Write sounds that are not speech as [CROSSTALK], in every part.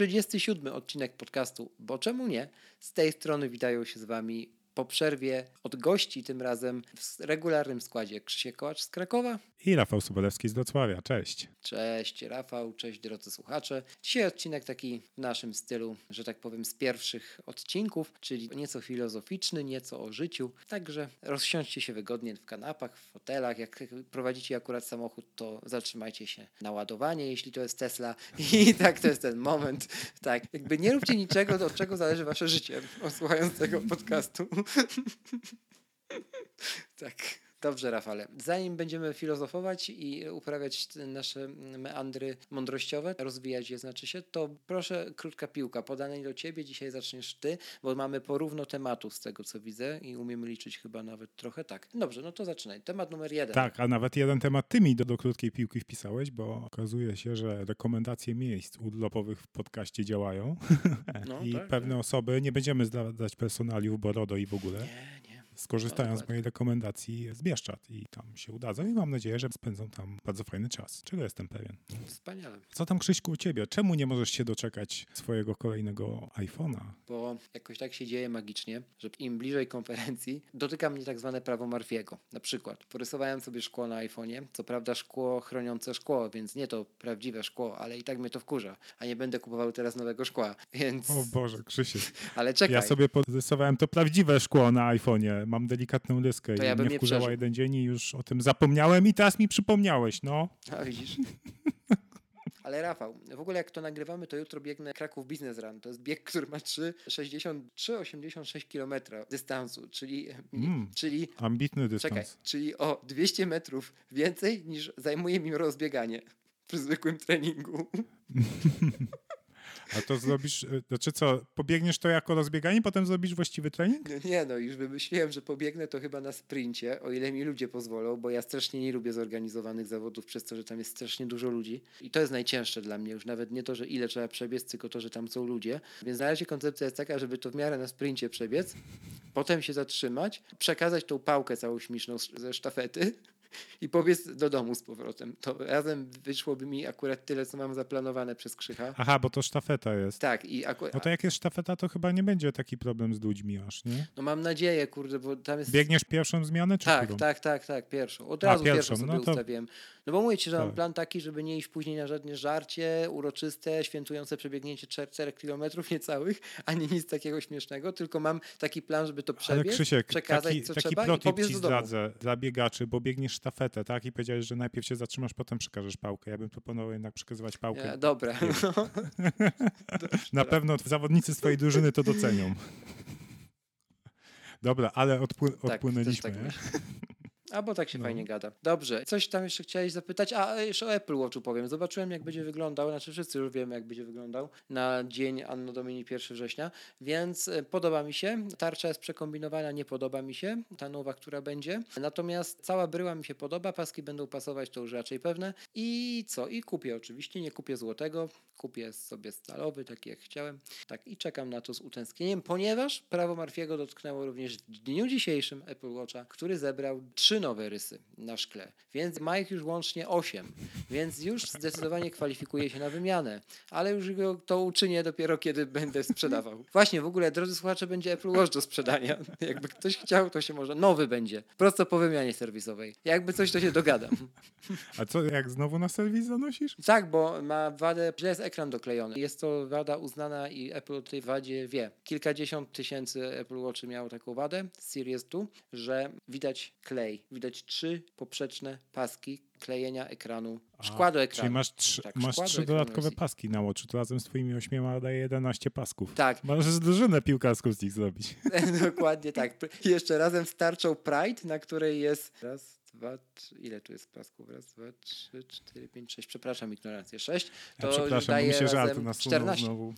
Trzydziesty siódmy odcinek podcastu, bo czemu nie? Z tej strony witają się z Wami po przerwie od gości, tym razem w regularnym składzie Krzysiek Kołacz z Krakowa i Rafał Sobolewski z Wrocławia. Cześć. Cześć Rafał, cześć drodzy słuchacze. Dzisiaj odcinek taki w naszym stylu, że tak powiem, z pierwszych odcinków, czyli nieco filozoficzny, nieco o życiu. Także rozsiądźcie się wygodnie w kanapach, w fotelach. Jak prowadzicie akurat samochód, to zatrzymajcie się na ładowanie, jeśli to jest Tesla. [LAUGHS] I tak to jest ten moment. Tak, jakby nie róbcie niczego, od czego zależy wasze życie, [LAUGHS] słuchając tego podcastu. [LAUGHS] tak. Dobrze, Rafale. Zanim będziemy filozofować i uprawiać nasze meandry mądrościowe, rozwijać je znaczy się, to proszę krótka piłka podanej do ciebie. Dzisiaj zaczniesz ty, bo mamy porówno tematów z tego, co widzę i umiemy liczyć chyba nawet trochę tak. Dobrze, no to zaczynaj. Temat numer jeden. Tak, a nawet jeden temat ty mi do, do krótkiej piłki wpisałeś, bo okazuje się, że rekomendacje miejsc urlopowych w podcaście działają [LAUGHS] no, i tak, pewne tak. osoby, nie będziemy zdawać personaliów, bo RODO i w ogóle. Nie, skorzystają z mojej rekomendacji z Bieszczad i tam się udadzą i mam nadzieję, że spędzą tam bardzo fajny czas, czego jestem pewien. Wspaniale. Co tam Krzyśku u ciebie? Czemu nie możesz się doczekać swojego kolejnego iPhone'a? Bo jakoś tak się dzieje magicznie, że im bliżej konferencji dotyka mnie tak zwane prawo Marfiego. Na przykład porysowałem sobie szkło na iPhone'ie, co prawda szkło chroniące szkło, więc nie to prawdziwe szkło, ale i tak mnie to wkurza, a nie będę kupował teraz nowego szkła, więc... O Boże, Krzysiek. [LAUGHS] ale czekaj. Ja sobie porysowałem to prawdziwe szkło na iPhone'ie mam delikatną lyskę to ja i mnie wkurzała jeden dzień i już o tym zapomniałem i teraz mi przypomniałeś, no. A widzisz? [LAUGHS] Ale Rafał, w ogóle jak to nagrywamy, to jutro biegnę Kraków Business Run. To jest bieg, który ma 3,63-86 km dystansu, czyli, mm, czyli ambitny dystans. Czekaj, czyli o 200 metrów więcej niż zajmuje mi rozbieganie przy zwykłym treningu. [LAUGHS] A to zrobisz, e, znaczy co, pobiegniesz to jako rozbieganie, potem zrobisz właściwy trening? No nie, no już wymyśliłem, że pobiegnę to chyba na sprincie, o ile mi ludzie pozwolą, bo ja strasznie nie lubię zorganizowanych zawodów przez to, że tam jest strasznie dużo ludzi. I to jest najcięższe dla mnie, już nawet nie to, że ile trzeba przebiec, tylko to, że tam są ludzie. Więc na razie koncepcja jest taka, żeby to w miarę na sprincie przebiec, potem się zatrzymać, przekazać tą pałkę całą śmieszną ze sztafety, i powiedz do domu z powrotem. To razem wyszłoby mi akurat tyle, co mam zaplanowane przez Krzycha. Aha, bo to sztafeta jest. Tak. i akurat. No to jak jest sztafeta, to chyba nie będzie taki problem z ludźmi aż, nie? No mam nadzieję, kurde, bo tam jest... Biegniesz pierwszą zmianę, czy Tak, którą? tak, tak, tak, pierwszą. Od razu A, pierwszą, pierwszą sobie no to... ustawiłem. No bo mówię ci, że tak. mam plan taki, żeby nie iść później na żadne żarcie uroczyste, świętujące przebiegnięcie 4 kilometrów niecałych, ani nic takiego śmiesznego, tylko mam taki plan, żeby to przebiec, Ale Krzysiek, przekazać taki, co taki trzeba i pobiec ci zdradzę dla biegaczy, bo biegniesz sztafetę, tak? I powiedziałeś, że najpierw się zatrzymasz, potem przekażesz pałkę. Ja bym proponował jednak przekazywać pałkę. Ja, dobra. [LAUGHS] [LAUGHS] Na pewno zawodnicy swojej drużyny to docenią. [LAUGHS] Dobra, ale odpły tak, odpłynęliśmy. Tak Albo tak się no. fajnie gada. Dobrze, coś tam jeszcze chciałeś zapytać? A jeszcze o Apple Watchu powiem. Zobaczyłem, jak będzie wyglądał, znaczy wszyscy już wiemy, jak będzie wyglądał na dzień Anno Domini 1 września, więc e, podoba mi się. Tarcza jest przekombinowana, nie podoba mi się, ta nowa, która będzie. Natomiast cała bryła mi się podoba, paski będą pasować, to już raczej pewne. I co? I kupię oczywiście, nie kupię złotego, kupię sobie stalowy, taki jak chciałem. Tak, i czekam na to z utęsknieniem, ponieważ prawo Marfiego dotknęło również w dniu dzisiejszym Apple Watcha, który zebrał trzy nowe rysy na szkle, więc ma ich już łącznie 8, więc już zdecydowanie kwalifikuje się na wymianę, ale już go to uczynię dopiero kiedy będę sprzedawał. Właśnie, w ogóle, drodzy słuchacze, będzie Apple Watch do sprzedania. Jakby ktoś chciał, to się może. Nowy będzie, prosto po wymianie serwisowej. Jakby coś, to się dogadam. A co, jak znowu na serwis zanosisz? Tak, bo ma wadę, źle jest ekran doklejony. Jest to wada uznana i Apple o tej wadzie wie. Kilkadziesiąt tysięcy Apple Watch miało taką wadę, Series 2, że widać klej widać trzy poprzeczne paski klejenia ekranu, szkła do ekranu. Czyli masz, trzy, tak, masz trzy dodatkowe paski na łoczu, to razem z twoimi ośmioma daje 11 pasków. Tak. Możesz drużynę piłkarską z nich zrobić. [LAUGHS] Dokładnie tak. Jeszcze razem starczą Pride, na której jest raz, dwa, trzy, ile tu jest pasków? Raz, dwa, trzy, cztery, pięć, sześć. Przepraszam, ignorancję. Sześć. To ja przepraszam, daje mi się żart na 14. znowu.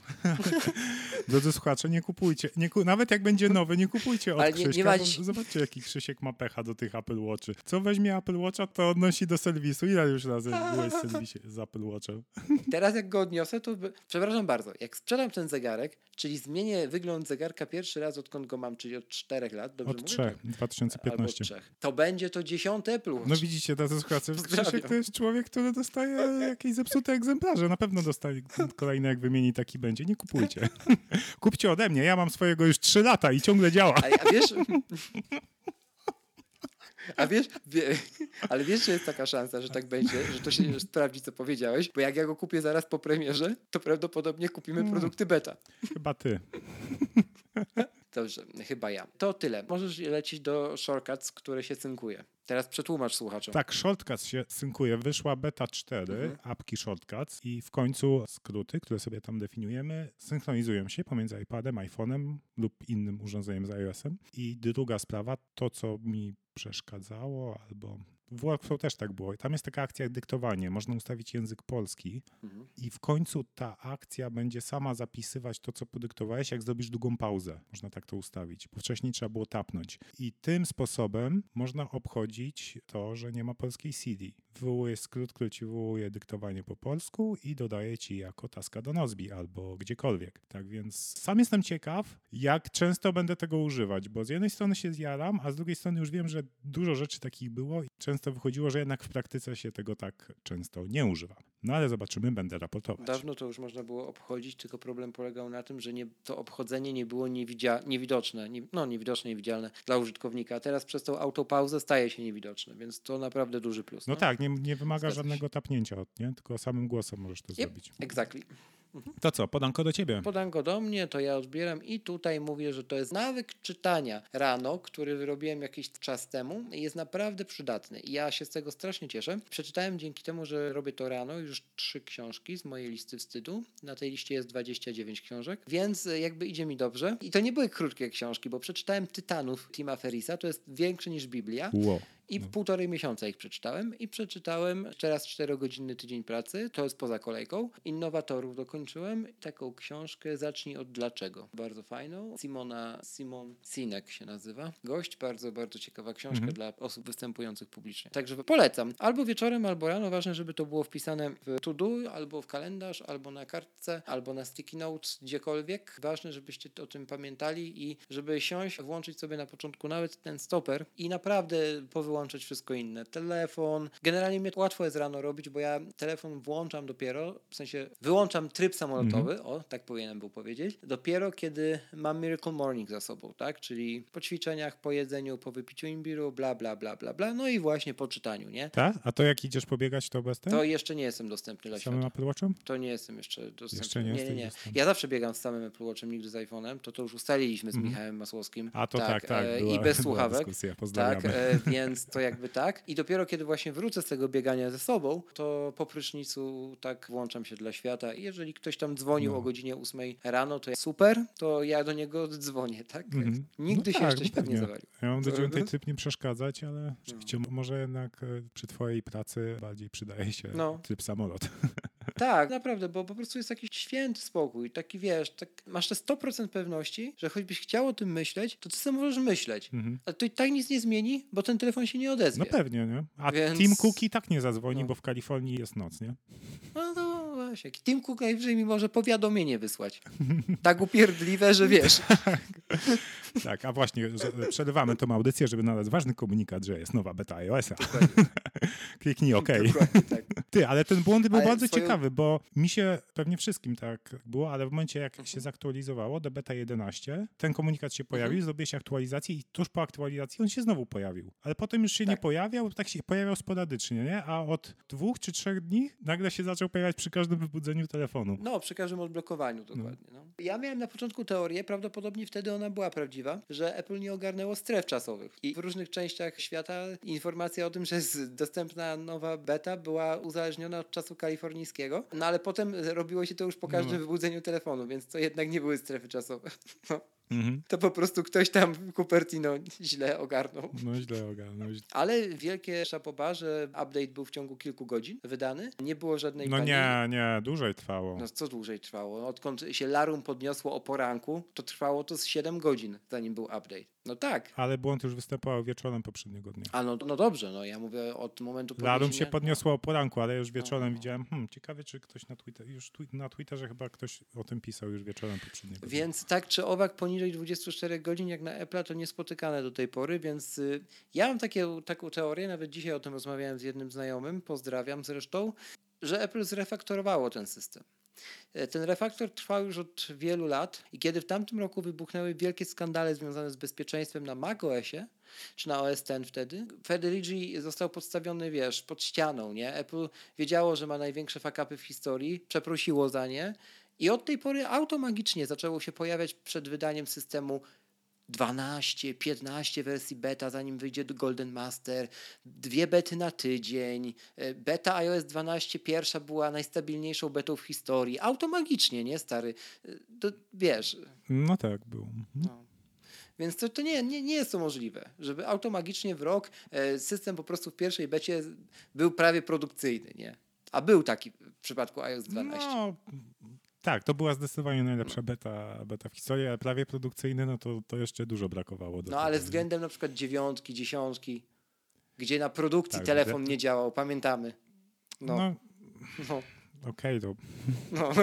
[LAUGHS] Drodzy słuchacze, nie kupujcie. Nie ku... Nawet jak będzie nowy, nie kupujcie od Ale nie, Krzyśka, nie Zobaczcie, jaki Krzysiek ma pecha do tych Apple Watchy. Co weźmie Apple Watcha, to odnosi do serwisu. Ile już razy byłeś w serwisie z Apple Watchem? [LAUGHS] Teraz jak go odniosę, to... Przepraszam bardzo. Jak sprzedam ten zegarek, czyli zmienię wygląd zegarka pierwszy raz, odkąd go mam, czyli od czterech lat, dobrze Od mówię? trzech, 2015. Albo trzech. To będzie to dziesiąte Apple Watch. No widzicie, drodzy słuchacze, Krzysiek to jest człowiek, który dostaje jakieś zepsute egzemplarze. Na pewno dostaje kolejny, jak wymieni, taki będzie. Nie kupujcie. [LAUGHS] Kupcie ode mnie, ja mam swojego już trzy lata i ciągle działa. A, a wiesz... A wiesz, wie, ale wiesz, że jest taka szansa, że tak będzie, że to się sprawdzi, co powiedziałeś, bo jak ja go kupię zaraz po premierze, to prawdopodobnie kupimy hmm. produkty beta. Chyba ty. Dobrze, chyba ja. To tyle. Możesz lecieć do shortcuts, które się synkuje. Teraz przetłumacz słuchaczom. Tak, Shortcuts się synkuje. Wyszła beta 4, mhm. apki Shortcuts i w końcu skróty, które sobie tam definiujemy, synchronizują się pomiędzy iPadem, iPhone'em lub innym urządzeniem z iOS-em. I druga sprawa, to co mi przeszkadzało albo w Workflow też tak było. Tam jest taka akcja dyktowanie. Można ustawić język polski mhm. i w końcu ta akcja będzie sama zapisywać to, co podyktowałeś, jak zrobisz długą pauzę. Można tak to ustawić, bo wcześniej trzeba było tapnąć. I tym sposobem można obchodzić to, że nie ma polskiej CD. Wywołuje skrót, który ci wywołuje dyktowanie po polsku i dodaje ci jako taska do Nozbi albo gdziekolwiek. Tak więc sam jestem ciekaw, jak często będę tego używać, bo z jednej strony się zjaram, a z drugiej strony już wiem, że dużo rzeczy takich było i często wychodziło, że jednak w praktyce się tego tak często nie używa. No ale zobaczymy, będę raportować. Dawno to już można było obchodzić, tylko problem polegał na tym, że nie, to obchodzenie nie było niewidzia, niewidoczne, nie, no niewidoczne, niewidzialne dla użytkownika, a teraz przez tą autopauzę staje się niewidoczne, więc to naprawdę duży plus. No, no tak, nie, nie wymaga żadnego tapnięcia, nie? tylko samym głosem możesz to yep, zrobić. Exactly. Mhm. To co, podanko do ciebie? Podanko do mnie, to ja odbieram i tutaj mówię, że to jest nawyk czytania rano, który wyrobiłem jakiś czas temu i jest naprawdę przydatny. I ja się z tego strasznie cieszę. Przeczytałem dzięki temu, że robię to rano już trzy książki z mojej listy wstydu. Na tej liście jest 29 książek, więc jakby idzie mi dobrze. I to nie były krótkie książki, bo przeczytałem Tytanów Tima Ferisa, to jest większe niż Biblia. Wow. I no. półtorej miesiąca ich przeczytałem i przeczytałem teraz czterogodzinny tydzień pracy, to jest poza kolejką. Innowatorów dokończyłem. Taką książkę Zacznij od dlaczego. Bardzo fajną. Simona, Simon Sinek się nazywa. Gość, bardzo, bardzo ciekawa książka mhm. dla osób występujących publicznie. Także polecam. Albo wieczorem, albo rano. Ważne, żeby to było wpisane w to-do, albo w kalendarz, albo na kartce, albo na sticky notes, gdziekolwiek. Ważne, żebyście o tym pamiętali i żeby siąść, włączyć sobie na początku nawet ten stoper i naprawdę powyłączyć wyłączyć wszystko inne. Telefon. Generalnie mnie łatwo jest rano robić, bo ja telefon włączam dopiero, w sensie wyłączam tryb samolotowy, mm -hmm. o, tak powinienem był powiedzieć, dopiero kiedy mam Miracle Morning za sobą, tak? Czyli po ćwiczeniach, po jedzeniu, po wypiciu imbiru, bla, bla, bla, bla, bla, no i właśnie po czytaniu, nie? Tak? A to jak idziesz pobiegać, to bez To jeszcze nie jestem dostępny dla Samym Apple Watchem? To nie jestem jeszcze dostępny. Jeszcze nie, nie, nie, nie. Ja zawsze biegam z samym Apple Watchem, nigdy z iPhone'em, to to już ustaliliśmy z -hmm. Michałem Masłowskim. A to tak, tak. tak e, była, I bez słuchawek. Tak, e, więc to jakby tak. I dopiero kiedy właśnie wrócę z tego biegania ze sobą, to po prysznicu tak włączam się dla świata. I jeżeli ktoś tam dzwonił no. o godzinie 8 rano, to super, to ja do niego dzwonię, tak? Mm. Nigdy no się tak, jeszcze tak nie zawalił. Ja mam do 9 tryb nie przeszkadzać, ale rzeczywiście no. może jednak e, przy twojej pracy bardziej przydaje się no. tryb samolot. [LAUGHS] Tak, naprawdę, bo po prostu jest jakiś święty spokój. Taki wiesz, tak, masz te 100% pewności, że choćbyś chciał o tym myśleć, to ty sobie możesz myśleć. Mhm. Ale to i tak nic nie zmieni, bo ten telefon się nie odezwie. No pewnie, nie? A Więc... Tim Cook i tak nie zadzwoni, no. bo w Kalifornii jest noc, nie? No to właśnie. Tim Cook najwyżej mi może powiadomienie wysłać. tak upierdliwe, że wiesz. [LAUGHS] tak, a właśnie przerywamy tą audycję, żeby nadać ważny komunikat, że jest nowa beta iOS-a. [LAUGHS] Kliknij OK. Dokładnie, tak. Ty, ale ten błąd był ale bardzo swoją... ciekawy, bo mi się, pewnie wszystkim tak było, ale w momencie jak mhm. się zaktualizowało do beta 11, ten komunikat się pojawił, mhm. zrobiłeś aktualizację i tuż po aktualizacji on się znowu pojawił. Ale potem już się tak. nie pojawiał, tak się pojawiał sporadycznie, nie? A od dwóch czy trzech dni nagle się zaczął pojawiać przy każdym wybudzeniu telefonu. No, przy każdym odblokowaniu dokładnie. No. no. Ja miałem na początku teorię, prawdopodobnie wtedy ona była prawdziwa, że Apple nie ogarnęło stref czasowych. I w różnych częściach świata informacja o tym, że jest dostępna nowa beta była uzależniona od czasu kalifornijskiego. No ale potem robiło się to już po każdym no. wybudzeniu telefonu, więc to jednak nie były strefy czasowe. [LAUGHS] No. Mhm. To po prostu ktoś tam Cupertino źle ogarnął. No źle ogarnął. Ale wielkie szapoba, że update był w ciągu kilku godzin wydany. Nie było żadnej No nie, nie, dłużej trwało. No co dłużej trwało? Odkąd się Larum podniosło o poranku, to trwało to z 7 godzin, zanim był update. No tak. Ale błąd już występował wieczorem poprzedniego dnia. A no, no dobrze, no ja mówię od momentu Larum się podniosło o poranku, ale już wieczorem no. widziałem, hmm, ciekawe czy ktoś na Twitter, już twi na Twitterze chyba ktoś o tym pisał już wieczorem poprzedniego dnia. Więc tak czy owak poniżej 24 godzin jak na Apple to niespotykane do tej pory, więc y, ja mam takie, taką teorię, nawet dzisiaj o tym rozmawiałem z jednym znajomym, pozdrawiam zresztą, że Apple zrefaktorowało ten system. E, ten refaktor trwał już od wielu lat i kiedy w tamtym roku wybuchnęły wielkie skandale związane z bezpieczeństwem na macOSie, czy na OS X wtedy, Federici został podstawiony, wiesz, pod ścianą, nie? Apple wiedziało, że ma największe fakapy w historii, przeprosiło za nie i od tej pory automagicznie zaczęło się pojawiać przed wydaniem systemu 12, 15 wersji beta, zanim wyjdzie do Golden Master, dwie bety na tydzień. E, beta iOS 12 pierwsza była najstabilniejszą betą w historii. Automagicznie, nie stary? E, to wiesz. No tak, był. Mhm. No. Więc to, to nie, nie, nie jest to możliwe, żeby automagicznie w rok e, system po prostu w pierwszej becie był prawie produkcyjny, nie? A był taki w przypadku iOS 12. No, tak, to była zdecydowanie najlepsza beta, beta w historii, ale prawie produkcyjny, no to, to jeszcze dużo brakowało. no ale względem na przykład dziewiątki, dziesiątki, gdzie na produkcji tak, telefon nie działał, pamiętamy. No. no, no. Okej, okay, to... No. [LAUGHS]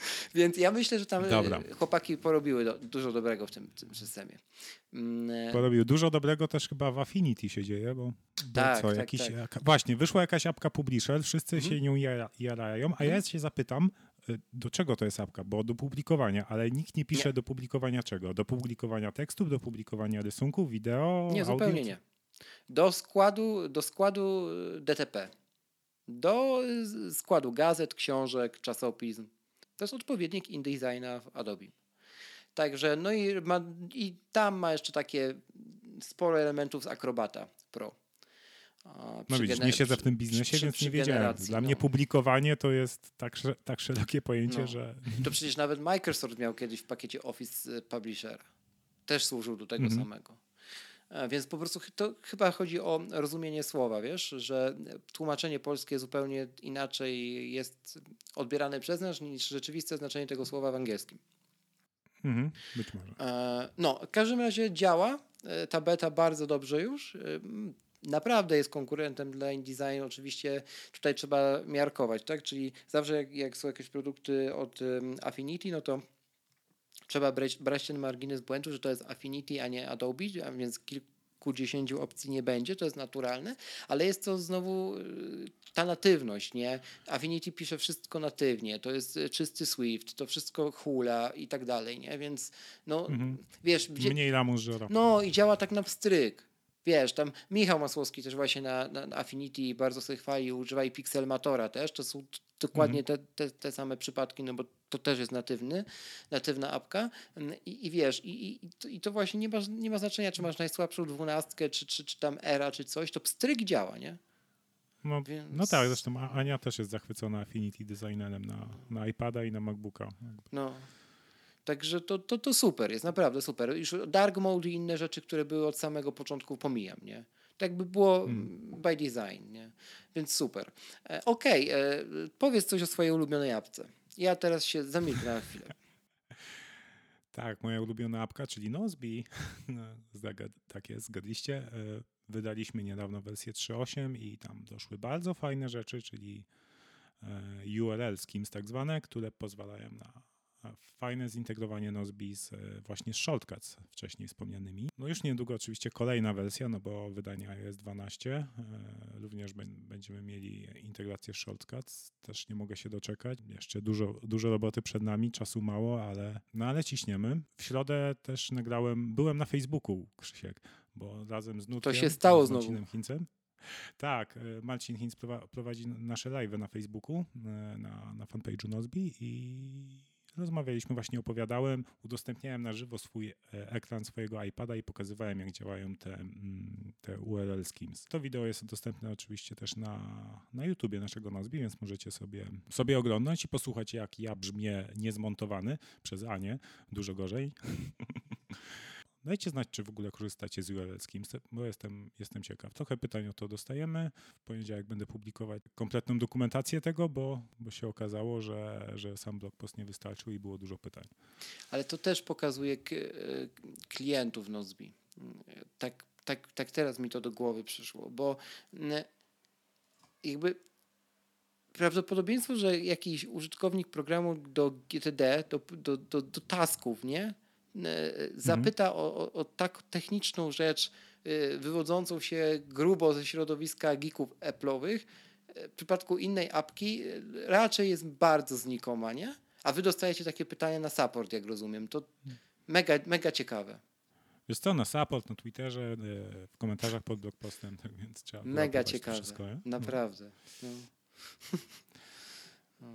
[LAUGHS] Więc ja myślę, że tam Dobra. chłopaki porobiły do, dużo dobrego w tym, tym systemie. Mm, e, porobiły dużo dobrego też chyba w Affinity się dzieje, bo, tak, co, tak, jakiś, tak. właśnie, wyszła jakaś apka publisher, wszyscy mhm. się nią jarają, a ja mhm. się zapytam, e, do czego to jest apka? Bo do publikowania, ale nikt nie pisze nie. do publikowania czego? Do publikowania tekstów, do publikowania rysunków, wideo, Nie, audio? zupełnie nie. Do składu, do składu e, DTP. Do składu gazet, książek, czasopism. To jest odpowiednik InDesigna w Adobe. Także, no i, ma, i tam ma jeszcze takie sporo elementów z Acrobata Pro. No widzisz, nie siedzę w tym biznesie, przy, więc przy nie wiedziałem. Dla no. mnie publikowanie to jest tak, tak szerokie pojęcie, no. że... To przecież nawet Microsoft miał kiedyś w pakiecie Office Publisher. Też służył do tego mm -hmm. samego. E, więc po prostu to chyba chodzi o rozumienie słowa, wiesz, że tłumaczenie polskie zupełnie inaczej jest odbierane przez nas niż rzeczywiste znaczenie tego słowa w angielskim. Mhm, być może. E, no, w każdym razie działa. E, ta beta bardzo dobrze już. Naprawdę jest konkurentem dla InDesign. Oczywiście tutaj trzeba miarkować, tak? Czyli zawsze jak, jak są jakieś produkty od Affinity, no to trzeba brać, brać ten margines błędu, że to jest Affinity, a nie Adobe, a więc kilkudziesięciu opcji nie będzie, to jest naturalne, ale jest to znowu y, ta natywność, nie? Affinity pisze wszystko natywnie, to jest y, czysty Swift, to wszystko hula i tak dalej, nie? Więc no, mhm. wiesz... Gdzie, Mniej lamus żera. No i działa tak na pstryk. Wiesz, tam Michał Masłowski też właśnie na, na Affinity bardzo sobie chwali, używa i Pixelmatora też, to są dokładnie mhm. te, te, te same przypadki, no bo to też jest natywny, natywna apka mm, i, i wiesz, i, i, i to właśnie nie ma, nie ma znaczenia, czy masz najsłabszą dwunastkę, czy, czy, czy tam era, czy coś, to pstryk działa, nie? No, Więc... no tak, zresztą Ania też jest zachwycona Affinity Designerem na, na iPada i na MacBooka. No. Także to, to, to super, jest naprawdę super. Już dark mode i inne rzeczy, które były od samego początku pomijam, nie? Tak by było hmm. by design, nie? Więc super. E, Okej, okay, e, powiedz coś o swojej ulubionej apce. Ja teraz się zamilknę na chwilę. [LAUGHS] Tak, moja ulubiona apka, czyli Nozbi, [LAUGHS] no, tak jest, zgadliście. E, wydaliśmy niedawno wersję 3.8 i tam doszły bardzo fajne rzeczy, czyli e, URL schemes tak zwane, które pozwalają na fajne zintegrowanie Nozbi z, e, właśnie z shortcuts wcześniej wspomnianymi. No już niedługo oczywiście kolejna wersja, no bo wydanie iOS 12. E, również będziemy mieli integrację z shortcuts. Też nie mogę się doczekać. Jeszcze dużo, dużo roboty przed nami, czasu mało, ale, no ale ciśniemy. W środę też nagrałem, byłem na Facebooku, Krzysiek, bo razem z Nutkiem, To się stało z znowu. Chincem, tak, e, Marcin Hinz prowadzi nasze live na Facebooku, na, na fanpage'u Nozbi i Rozmawialiśmy, właśnie opowiadałem, udostępniałem na żywo swój e, ekran swojego iPada i pokazywałem, jak działają te, mm, te URL schemes. To wideo jest dostępne oczywiście też na, na YouTubie naszego Nozbi, więc możecie sobie, sobie oglądać i posłuchać, jak ja brzmię niezmontowany przez Anię, dużo gorzej. [LAUGHS] Dajcie znać, czy w ogóle korzystacie z URL bo jestem, jestem ciekaw. Trochę pytań o to dostajemy. W poniedziałek będę publikować kompletną dokumentację tego, bo, bo się okazało, że, że sam blog post nie wystarczył i było dużo pytań. Ale to też pokazuje e, klientów Nozbi. Tak, tak, tak teraz mi to do głowy przyszło, bo jakby prawdopodobieństwo, że jakiś użytkownik programu do GTD, do, do, do, do tasków, nie? E, zapyta mhm. o, o, tak techniczną rzecz, e, wywodzącą się grubo ze środowiska geeków Apple'owych, e, w przypadku innej apki raczej jest bardzo znikoma, nie? A wy dostajecie takie pytania na support, jak rozumiem. To mega, mega ciekawe. Jest to na support, na Twitterze, w komentarzach pod blog postem, tak więc trzeba Mega ciekawe, wszystko, naprawdę. No. [LAUGHS] no.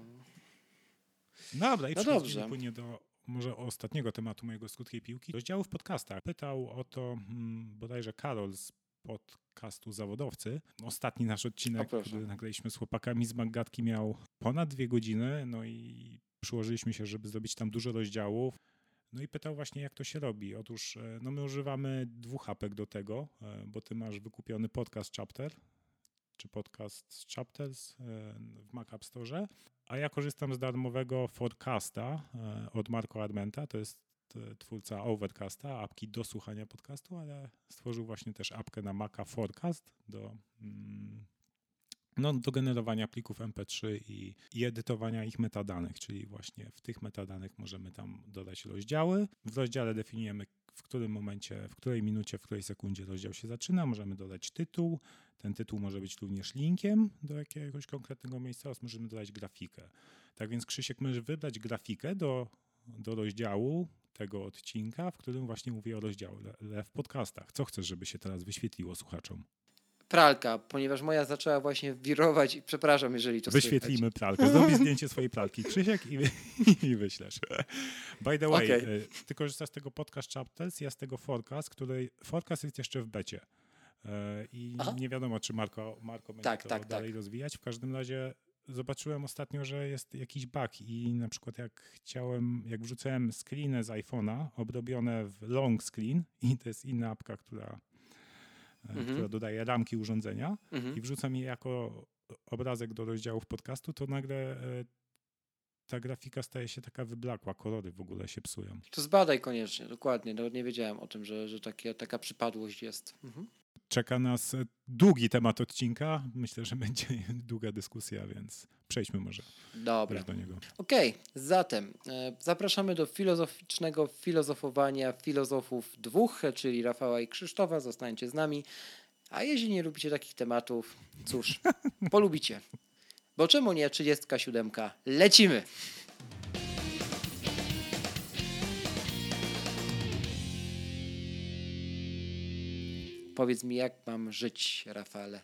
Dobra, i no przechodzimy płynie do może ostatniego tematu mojego skutkiej piłki, rozdziału w podcastach. Pytał o to hmm, bodajże Karol z podcastu Zawodowcy. Ostatni nasz odcinek, który nagraliśmy z chłopakami z Maggatki miał ponad dwie godziny, no i przyłożyliśmy się, żeby zrobić tam dużo rozdziałów. No i pytał właśnie, jak to się robi. Otóż e, no my używamy dwóch apek do tego, e, bo ty masz wykupiony podcast Chapter, czy podcast Chapters e, w Mac App Store, a ja korzystam z darmowego Forecasta e, od Marco Armenta, to jest e, twórca Overcasta, apki do słuchania podcastu, ale stworzył właśnie też apkę na Maca Forecast do, mm, no, do generowania plików MP3 i, i edytowania ich metadanych, czyli właśnie w tych metadanych możemy tam dodać rozdziały. W rozdziale definiujemy w którym momencie, w której minucie, w której sekundzie rozdział się zaczyna. Możemy dodać tytuł. Ten tytuł może być również linkiem do jakiegoś konkretnego miejsca oraz możemy dodać grafikę. Tak więc Krzysiek, możesz wybrać grafikę do, do rozdziału tego odcinka, w którym właśnie mówię o rozdziale w podcastach. Co chcesz, żeby się teraz wyświetliło słuchaczom? Pralka, ponieważ moja zaczęła właśnie wirować i przepraszam, jeżeli to Wyświetlimy słychać. pralkę. Zrobi zdjęcie swojej pralki Krzysiek i, [LAUGHS] i wyślesz. By the way, okay. ty korzystasz z tego podcast Chapters, ja z tego Forecast, który Forecast jest jeszcze w becie. E, I Aha. nie wiadomo, czy Marko, Marko będzie tak, to tak, dalej tak. rozwijać. W każdym razie zobaczyłem ostatnio, że jest jakiś bug i na przykład jak chciałem, jak wrzucałem screeny z iPhone'a obrobione w long screen i to jest inna apka, która E, mhm. która dodaje ramki urządzenia mhm. i wrzucam je jako obrazek do rozdziałów podcastu, to nagle e, ta grafika staje się taka wyblakła, kolory w ogóle się psują. To zbadaj koniecznie, dokładnie. Nawet nie wiedziałem o tym, że, że takie, taka przypadłość jest. Mhm czeka nas długi temat odcinka. Myślę, że będzie [LAUGHS] długa dyskusja, więc przejdźmy może Dobra. do niego. Okej, okay, zatem e, zapraszamy do filozoficznego filozofowania filozofów dwóch, czyli Rafała i Krzysztofa. Zostańcie z nami. A jeśli nie lubicie takich tematów, cóż, [LAUGHS] polubicie. Bo czemu nie 37? Lecimy! Powiedz mi, jak mam żyć, Rafale.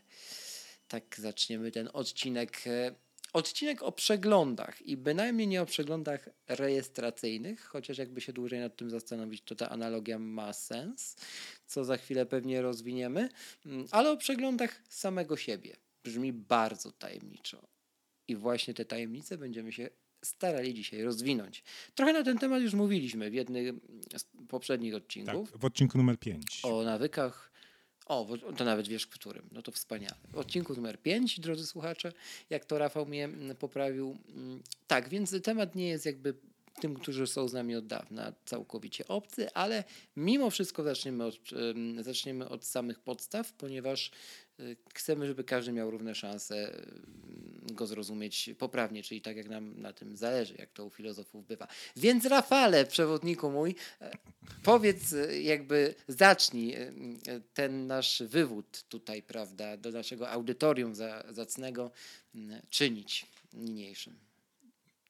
Tak zaczniemy ten odcinek. E, odcinek o przeglądach i bynajmniej nie o przeglądach rejestracyjnych, chociaż jakby się dłużej nad tym zastanowić, to ta analogia ma sens, co za chwilę pewnie rozwiniemy, mm, ale o przeglądach samego siebie. Brzmi bardzo tajemniczo. I właśnie te tajemnice będziemy się starali dzisiaj rozwinąć. Trochę na ten temat już mówiliśmy w jednym z poprzednich odcinków. Tak, w odcinku numer 5. O nawykach o, to nawet wiesz, którym. No to wspaniale. W odcinku numer 5, drodzy słuchacze, jak to Rafał mnie mm, poprawił. Mm, tak, więc temat nie jest jakby tym, którzy są z nami od dawna, całkowicie obcy, ale mimo wszystko zaczniemy od, zaczniemy od samych podstaw, ponieważ chcemy, żeby każdy miał równe szanse go zrozumieć poprawnie, czyli tak jak nam na tym zależy, jak to u filozofów bywa. Więc Rafale, przewodniku mój, e, powiedz e, jakby zacznij ten nasz wywód tutaj, prawda, do naszego audytorium zacnego czynić niniejszym.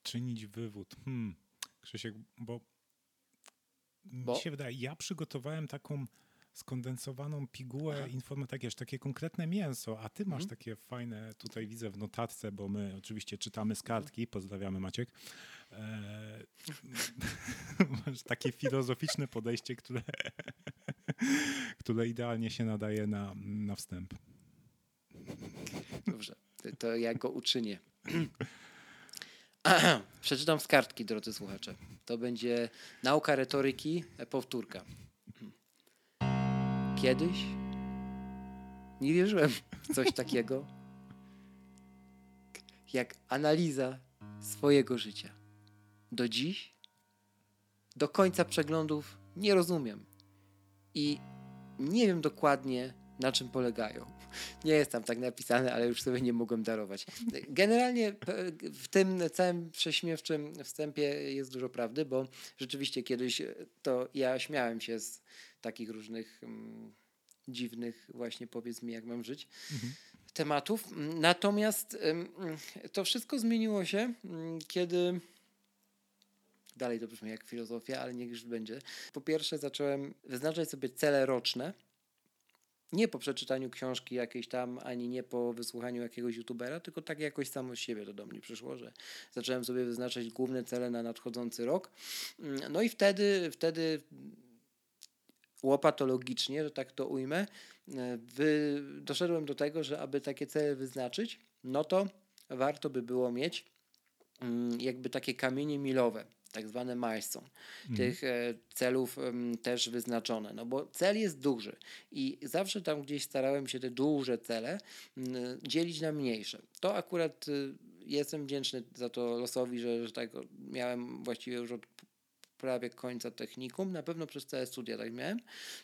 Czynić wywód. Hmm. Krzysiek, bo, bo? mi się wydaje, ja przygotowałem taką skondensowaną pigułę informatyki, takie konkretne mięso, a ty masz mhm. takie fajne, tutaj widzę w notatce, bo my oczywiście czytamy z mhm. kartki, pozdrawiamy Maciek, e, [LAUGHS] masz takie filozoficzne podejście, które, [LAUGHS] które idealnie się nadaje na, na wstęp. Dobrze, to ja go uczynię. [CLEARS THROAT] [CLEARS THROAT] Przeczytam z kartki, drodzy słuchacze. To będzie nauka retoryki, powtórka. Kiedyś nie wierzyłem w coś takiego jak analiza swojego życia. Do dziś, do końca przeglądów nie rozumiem i nie wiem dokładnie, na czym polegają. Nie jest tam tak napisane, ale już sobie nie mogłem darować. Generalnie w tym całym prześmiewczym wstępie jest dużo prawdy, bo rzeczywiście kiedyś to ja śmiałem się z takich różnych um, dziwnych właśnie powiedz mi, jak mam żyć. Mhm. Tematów. Natomiast to wszystko zmieniło się, um, kiedy dalej to brzmi jak filozofia, ale niech już będzie. Po pierwsze, zacząłem wyznaczać sobie cele roczne. Nie po przeczytaniu książki jakiejś tam, ani nie po wysłuchaniu jakiegoś youtubera, tylko tak jakoś samo z siebie to do mnie przyszło, że zacząłem sobie wyznaczać główne cele na nadchodzący rok. No i wtedy, wtedy łopatologicznie, że tak to ujmę, e, wy, doszedłem do tego, że aby takie cele wyznaczyć, no to warto by było mieć mm, jakby takie kamienie milowe, tak zwane milestone, mhm. tych e, celów też wyznaczone, no bo cel jest duży i zawsze tam gdzieś starałem się te duże cele dzielić na mniejsze. To akurat y, jestem wdzięczny za to losowi, że, że tak miałem właściwie już od prawie końca technikum, na pewno przez całe studia tak miałem,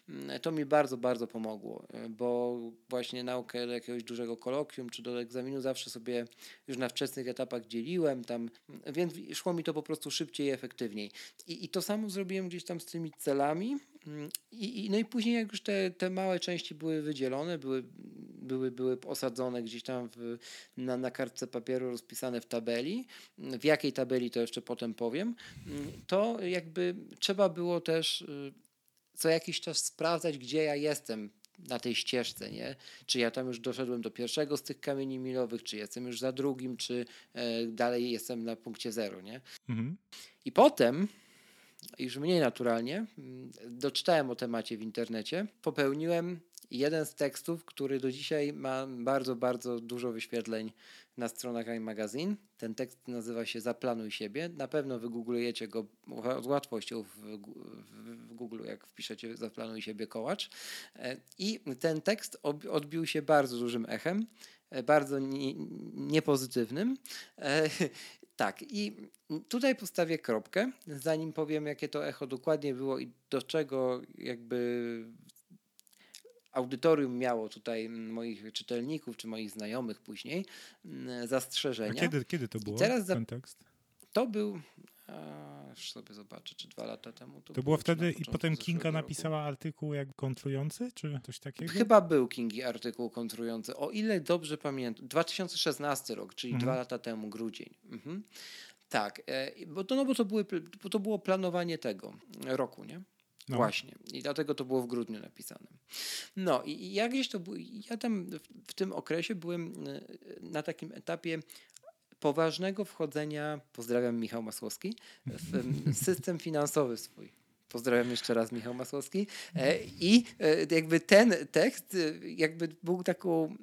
mm, to mi bardzo, bardzo pomogło, e, bo właśnie naukę do jakiegoś dużego kolokwium czy do egzaminu zawsze sobie już na wczesnych etapach dzieliłem tam, więc szło mi to po prostu szybciej i efektywniej. I, i to samo zrobiłem gdzieś tam z tymi celami, mm, i, i, no i później jak już te, te małe części były wydzielone, były były, były osadzone gdzieś tam w, na, na kartce papieru, rozpisane w tabeli. W jakiej tabeli to jeszcze potem powiem. To jakby trzeba było też y, co jakiś czas sprawdzać, gdzie ja jestem na tej ścieżce, nie? Czy ja tam już doszedłem do pierwszego z tych kamieni milowych, czy jestem już za drugim, czy e, dalej jestem na punkcie zero, nie? Mhm. I potem, już mniej naturalnie, mm, doczytałem o temacie w internecie, popełniłem jeden z tekstów, który do dzisiaj ma bardzo, bardzo dużo wyświetleń na stronach iMagazine. Ten tekst nazywa się Zaplanuj siebie. Na pewno wygooglujecie go z łatwością w, w, Google, jak wpiszecie Zaplanuj siebie kołacz. E, I ten tekst odbił się bardzo dużym echem, e, bardzo niepozytywnym. E, [LAUGHS] tak, i tutaj postawię kropkę, zanim powiem, jakie to echo dokładnie było i do czego jakby audytorium miało tutaj moich czytelników czy moich znajomych później zastrzeżenia. A kiedy, kiedy to było? teraz ten tekst? To był już sobie zobaczę, czy dwa lata temu. To, to było wtedy i potem Kinga napisała artykuł jak kontrujący, czy coś takiego? Chyba był Kingi artykuł kontrujący. O ile dobrze pamiętam, 2016 rok, czyli mhm. dwa lata temu, grudzień. Mhm. Tak, e, bo to, no bo to, były, bo to było planowanie tego roku, nie? No. Właśnie. I dlatego to było w grudniu napisane. No i jakieś to było, ja tam w, w tym okresie byłem e, na takim etapie poważnego wchodzenia, pozdrawiam Michał Masłowski, w [LAUGHS] system finansowy swój. Pozdrawiam jeszcze raz Michał Masłowski. E, I e, jakby ten tekst jakby był taką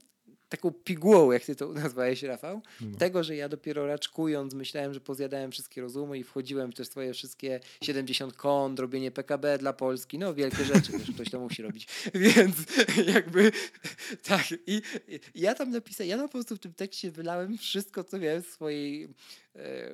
taką pigułą, jak ty to [LAUGHS] nazwałeś, Rafał, no. tego, że ja dopiero raczkując myślałem, że pozjadałem wszystkie rozumy i wchodziłem w te swoje wszystkie 70 kont, robienie PKB dla Polski, no wielkie rzeczy, wiesz, ktoś to musi robić. [LAUGHS] Więc jakby [LAUGHS] tak i, i ja tam napisałem, ja na po prostu w tym tekście wylałem wszystko, co miałem w swojej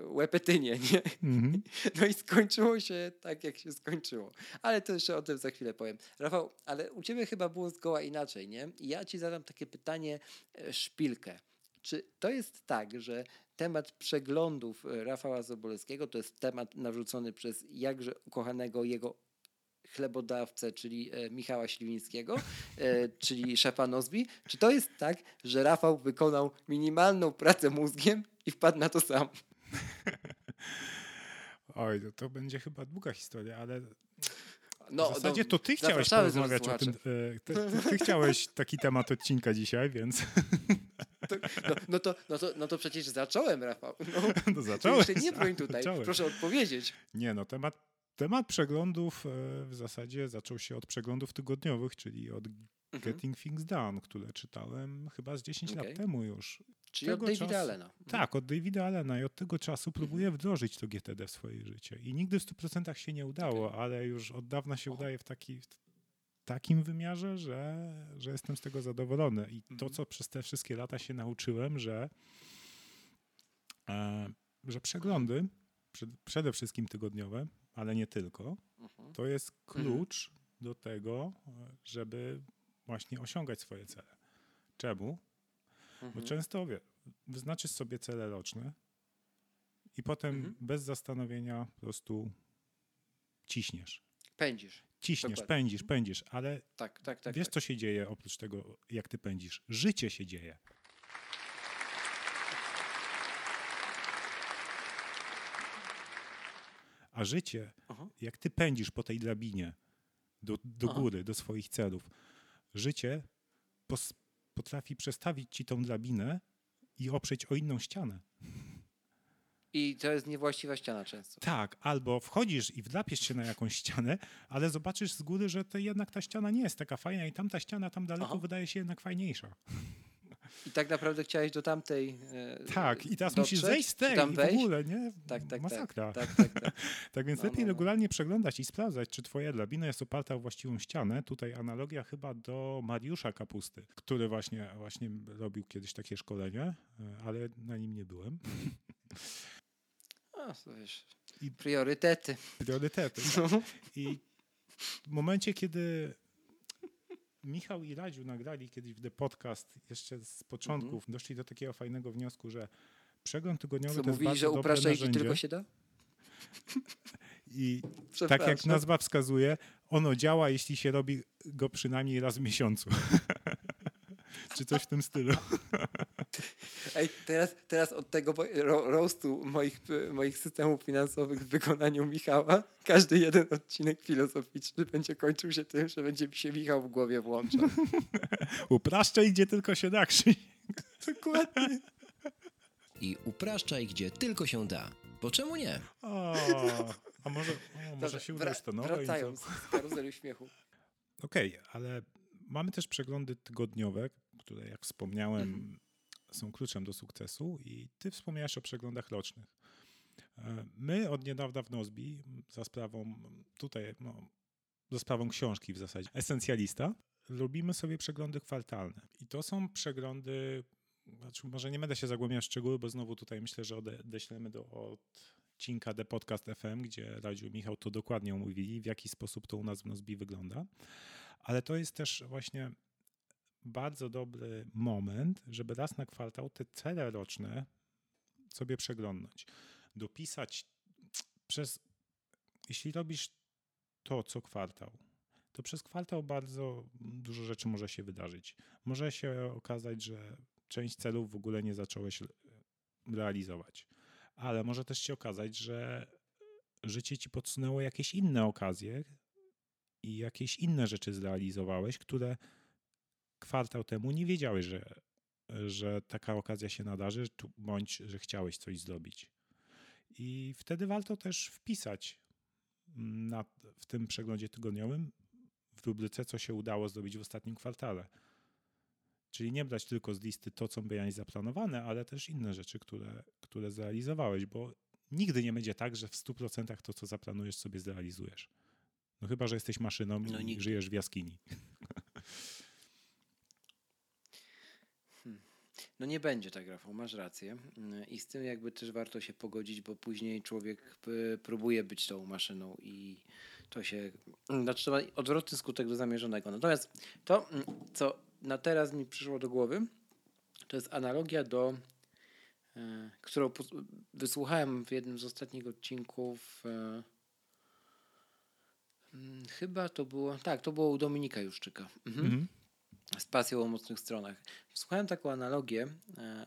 łepetynie, nie? Mm -hmm. [LAUGHS] No i skończyło się tak, jak się skończyło. Ale to jeszcze o tym za chwilę powiem. Rafał, ale u ciebie chyba było zgoła inaczej, nie? I ja ci zadam takie pytanie, e, szpilkę. czy to jest tak, że temat przeglądów e, Rafała Sobolewskiego to jest temat narzucony przez jakże ukochanego jego chlebodawcę, czyli e, Michała Śliwińskiego, e, czyli szefa Nozbi? Czy to jest tak, że Rafał wykonał minimalną pracę mózgiem i wpadł na to sam? [LAUGHS] Oj, to, to będzie chyba długa historia, ale no, w zasadzie to ty chciałeś porozmawiać o tym. E, ty, ty, ty, chciałeś taki temat odcinka dzisiaj, więc. [LAUGHS] To, no, no, to, no, to, no to przecież zacząłem, Rafał. No, [LAUGHS] no zacząłeś. Jeszcze nie broń tutaj. Zacząłem. Proszę odpowiedzieć. Nie, no temat, temat przeglądów e, w zasadzie zaczął się od przeglądów tygodniowych, czyli od mhm. Getting Things Done, które czytałem chyba z 10 okay. lat temu już. Czyli od Davida czasu, Allena. Mhm. Tak, od Davida Allena i od tego czasu próbuję mhm. wdrożyć to GTD w swoje życie. I nigdy w 100% się nie udało, okay. ale już od dawna się udaje w, taki, w takim wymiarze, że, że jestem z tego zadowolony. I to, mhm. co przez te wszystkie lata się nauczyłem, że, e, że przeglądy, przed, przede wszystkim tygodniowe, ale nie tylko, to jest klucz do tego, żeby właśnie osiągać swoje cele. Czemu? Mhm. Bo często wie, wyznaczysz sobie cele roczne i potem mhm. bez zastanowienia po prostu ciśniesz. Pędzisz. Ciśniesz, Dokładnie. pędzisz, pędzisz, ale tak, tak, tak, wiesz, tak. co się dzieje oprócz tego, jak ty pędzisz? Życie się dzieje. A życie, Aha. jak ty pędzisz po tej drabinie do, do góry, do swoich celów, życie pos, potrafi przestawić ci tą drabinę i oprzeć o inną ścianę. I to jest niewłaściwa ściana często. Tak, albo wchodzisz i wdrapiesz się na jakąś ścianę, ale zobaczysz z góry, że to jednak ta ściana nie jest taka fajna i tamta ściana tam daleko Aha. wydaje się jednak fajniejsza. I tak naprawdę chciałeś do tamtej. E, tak, i teraz dotrzeć, musisz zejść z tej tam w ogóle, nie? Tak, tak. Masakra. Tak, tak, tak, tak. [LAUGHS] tak więc no, lepiej no, no. regularnie przeglądać i sprawdzać, czy twoja drabina jest oparta o właściwą ścianę. Tutaj analogia chyba do Mariusza Kapusty, który właśnie, właśnie robił kiedyś takie szkolenie, e, ale na nim nie byłem. [LAUGHS] A, to wiesz, I priorytety. Priorytety. Tak. No. I w momencie, kiedy Michał i Radziu nagrali kiedyś w The Podcast jeszcze z początków, mm -hmm. doszli do takiego fajnego wniosku, że przegląd tygodniowy Co, to mówili, jest bardzo że upraszczajki tylko się da? I tak jak nazwa wskazuje, ono działa, jeśli się robi go przynajmniej raz w miesiącu. [LAUGHS] Czy coś w tym stylu. [LAUGHS] Ej, teraz, teraz od tego ro roastu moich, moich systemów finansowych w wykonaniu Michała, każdy jeden odcinek filozoficzny będzie kończył się tym, że będzie mi się Michał w głowie włączał. [LAUGHS] Upraszczaj, gdzie tylko się da, Krzysiek. [LAUGHS] Dokładnie. I upraszczaj, gdzie tylko się da. Bo czemu nie? O, a może, o, może się uda to nowe. Wracając z karuzeli śmiechu. Okej, okay, ale mamy też przeglądy tygodniowe, które jak wspomniałem mhm są kluczem do sukcesu i ty wspomniałeś o przeglądach rocznych. E, my od niedawna w Nozbi za sprawą tutaj, no, za sprawą książki w zasadzie, Esencjalista, robimy sobie przeglądy kwartalne. I to są przeglądy, znaczy może nie będę się zagłębiał w szczegóły, bo znowu tutaj myślę, że odeślemy do odcinka The Podcast FM, gdzie Radziu Michał to dokładnie omówili, w jaki sposób to u nas w Nozbi wygląda. Ale to jest też właśnie bardzo dobry moment, żeby raz na kwartał te cele roczne sobie przeglądnąć. Dopisać przez, jeśli robisz to co kwartał, to przez kwartał bardzo dużo rzeczy może się wydarzyć. Może się okazać, że część celów w ogóle nie zacząłeś realizować, ale może też się okazać, że życie ci podsunęło jakieś inne okazje i jakieś inne rzeczy zrealizowałeś, które kwartał temu nie wiedziałeś, że, że taka okazja się nadarzy, bądź że chciałeś coś zrobić. I wtedy warto też wpisać na, w tym przeglądzie tygodniowym w rubryce, co się udało zrobić w ostatnim kwartale. Czyli nie brać tylko z listy to, co miałeś zaplanowane, ale też inne rzeczy, które, które zrealizowałeś, bo nigdy nie będzie tak, że w 100% to, co zaplanujesz, sobie zrealizujesz. No chyba, że jesteś maszyną no, i nigdy. żyjesz w jaskini. [LAUGHS] No nie będzie tak, Rafał, masz rację. I z tym jakby też warto się pogodzić, bo później człowiek próbuje być tą maszyną i to się, znaczy ma odwrotny skutek do zamierzonego. Natomiast to, co na teraz mi przyszło do głowy, To jest analogia do, e, którą wysłuchałem w jednym z ostatnich odcinków. E, mm, chyba to było, tak, to było u Dominika Juszczyka. Mhm. Mhm. Z pasją o mocnych stronach. Słuchałem taką analogię e,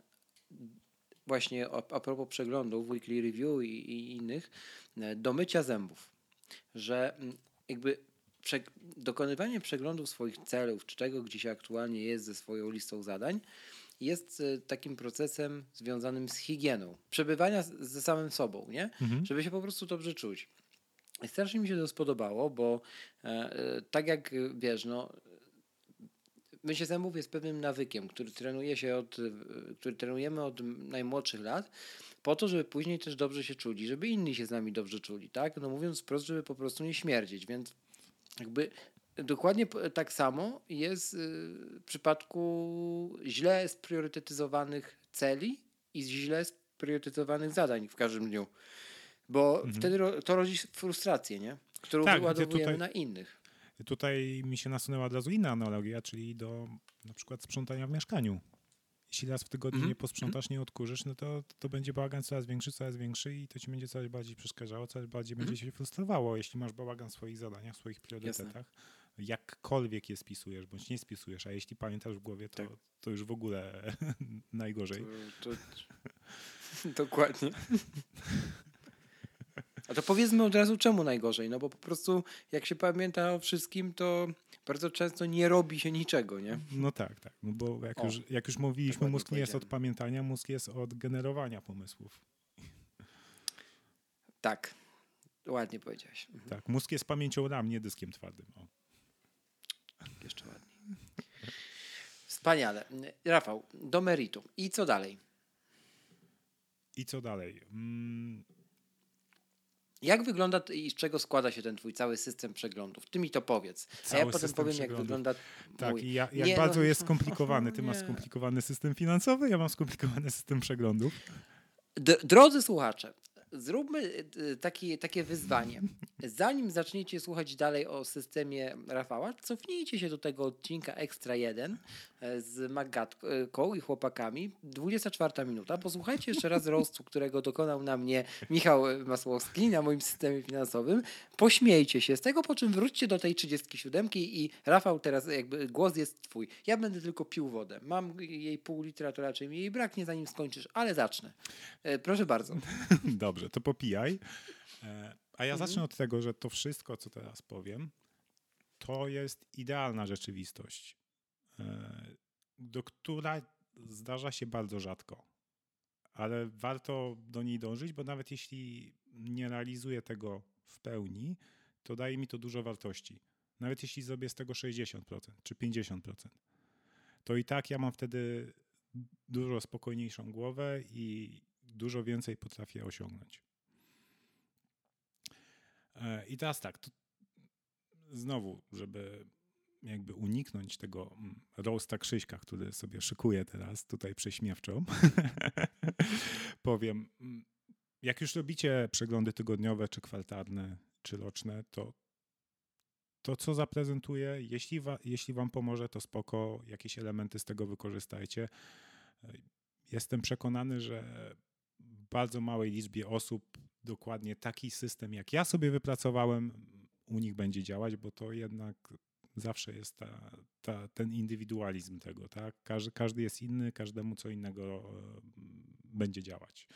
właśnie a, propos przeglądów, weekly review i, i innych, do mycia zębów. Że mm, jakby prze, dokonywanie przeglądów swoich celów, czy czego gdzie się aktualnie jest ze swoją listą zadań, jest e, takim procesem związanym z higieną, przebywania ze samym sobą, nie? Mhm. Żeby się po prostu dobrze czuć. I strasznie mi się to spodobało, bo e, e tak jak wiesz, no, mycie zębów jest pewnym nawykiem, który trenuje się od, który trenujemy od najmłodszych lat, po to, żeby później też dobrze się czuli, żeby inni się z nami dobrze czuli, tak? No mówiąc wprost, żeby po prostu nie śmierdzieć, więc jakby dokładnie tak samo jest y, w przypadku źle spriorytetyzowanych celi i źle spriorytetyzowanych zadań w każdym dniu. Bo mhm. wtedy to rodzi frustrację, nie? którą tak, wyładowujemy tutaj, na innych. Tutaj mi się nasunęła od razu inna analogia, czyli do na przykład sprzątania w mieszkaniu jeśli raz w tygodniu mm -hmm. nie posprzątasz, nie odkurzysz, no to, to będzie bałagan coraz większy, coraz większy i to ci będzie coraz bardziej przeszkadzało, coraz bardziej mm -hmm. będzie się frustrowało, jeśli masz bałagan w swoich zadaniach, w swoich priorytetach. Jasne. Jakkolwiek je spisujesz, bądź nie spisujesz, a jeśli pamiętasz w głowie, to, tak. to już w ogóle [LAUGHS] najgorzej. To, to... [LAUGHS] Dokładnie. [LAUGHS] A to powiedzmy od razu, czemu najgorzej? No bo po prostu jak się pamięta o wszystkim, to bardzo często nie robi się niczego, nie? No tak, tak. No bo jak, o, już, jak już mówiliśmy, mózg nie jest od pamiętania, mózg jest od generowania pomysłów. Tak. Ładnie powiedziałeś. Mhm. Tak, mózg jest pamięcią RAM, nie dyskiem twardym. O. Jeszcze ładniej. Wspaniale. Rafał, do meritum. I co dalej? I co dalej? Mm, jak wygląda i z czego składa się ten twój cały system przeglądów? Ty mi to powiedz. Cały a ja potem powiem, jak wygląda Tak, mój. i ja, jak nie, bardzo no, jest [LAUGHS] skomplikowany. Ty nie. masz skomplikowany system finansowy, ja mam skomplikowany system przeglądów. D drodzy słuchacze, zróbmy y, taki, takie wyzwanie. Zanim zaczniecie słuchać dalej o systemie Rafała, cofnijcie się do tego odcinka Extra 1 e, z Magatką i chłopakami. 24 minuta. Posłuchajcie jeszcze raz rostu, którego dokonał na mnie Michał Masłowski na moim systemie finansowym. Pośmiejcie się z tego, po czym wróćcie do tej 37 i Rafał teraz jakby głos jest twój. Ja będę tylko pił wodę. Mam jej pół litra, to raczej mi jej braknie zanim skończysz, ale zacznę. E, proszę bardzo. [LAUGHS] Dobrze, to popijaj. E, a ja mhm. zacznę od tego, że to wszystko, co teraz powiem, to jest idealna rzeczywistość, e, do która zdarza się bardzo rzadko. Ale warto do niej dążyć, bo nawet jeśli nie realizuję tego w pełni, to daje mi to dużo wartości. Nawet jeśli zrobię z tego 60% czy 50%, to i tak ja mam wtedy dużo spokojniejszą głowę i dużo więcej potrafię osiągnąć. E, I teraz tak, znowu, żeby jakby uniknąć tego mm, roasta Krzyśka, który sobie szykuje teraz tutaj prześmiewczą, [LAUGHS] powiem, mm, jak już robicie przeglądy tygodniowe, czy kwartalne, czy roczne, to to, co zaprezentuję, jeśli, wa, jeśli wam pomoże, to spoko, jakieś elementy z tego wykorzystajcie. Jestem przekonany, że bardzo małej liczbie osób dokładnie taki system, jak ja sobie wypracowałem, u nich będzie działać, bo to jednak zawsze jest ta, ta, ten indywidualizm tego, tak? Każdy, każdy jest inny, każdemu co innego e, będzie działać.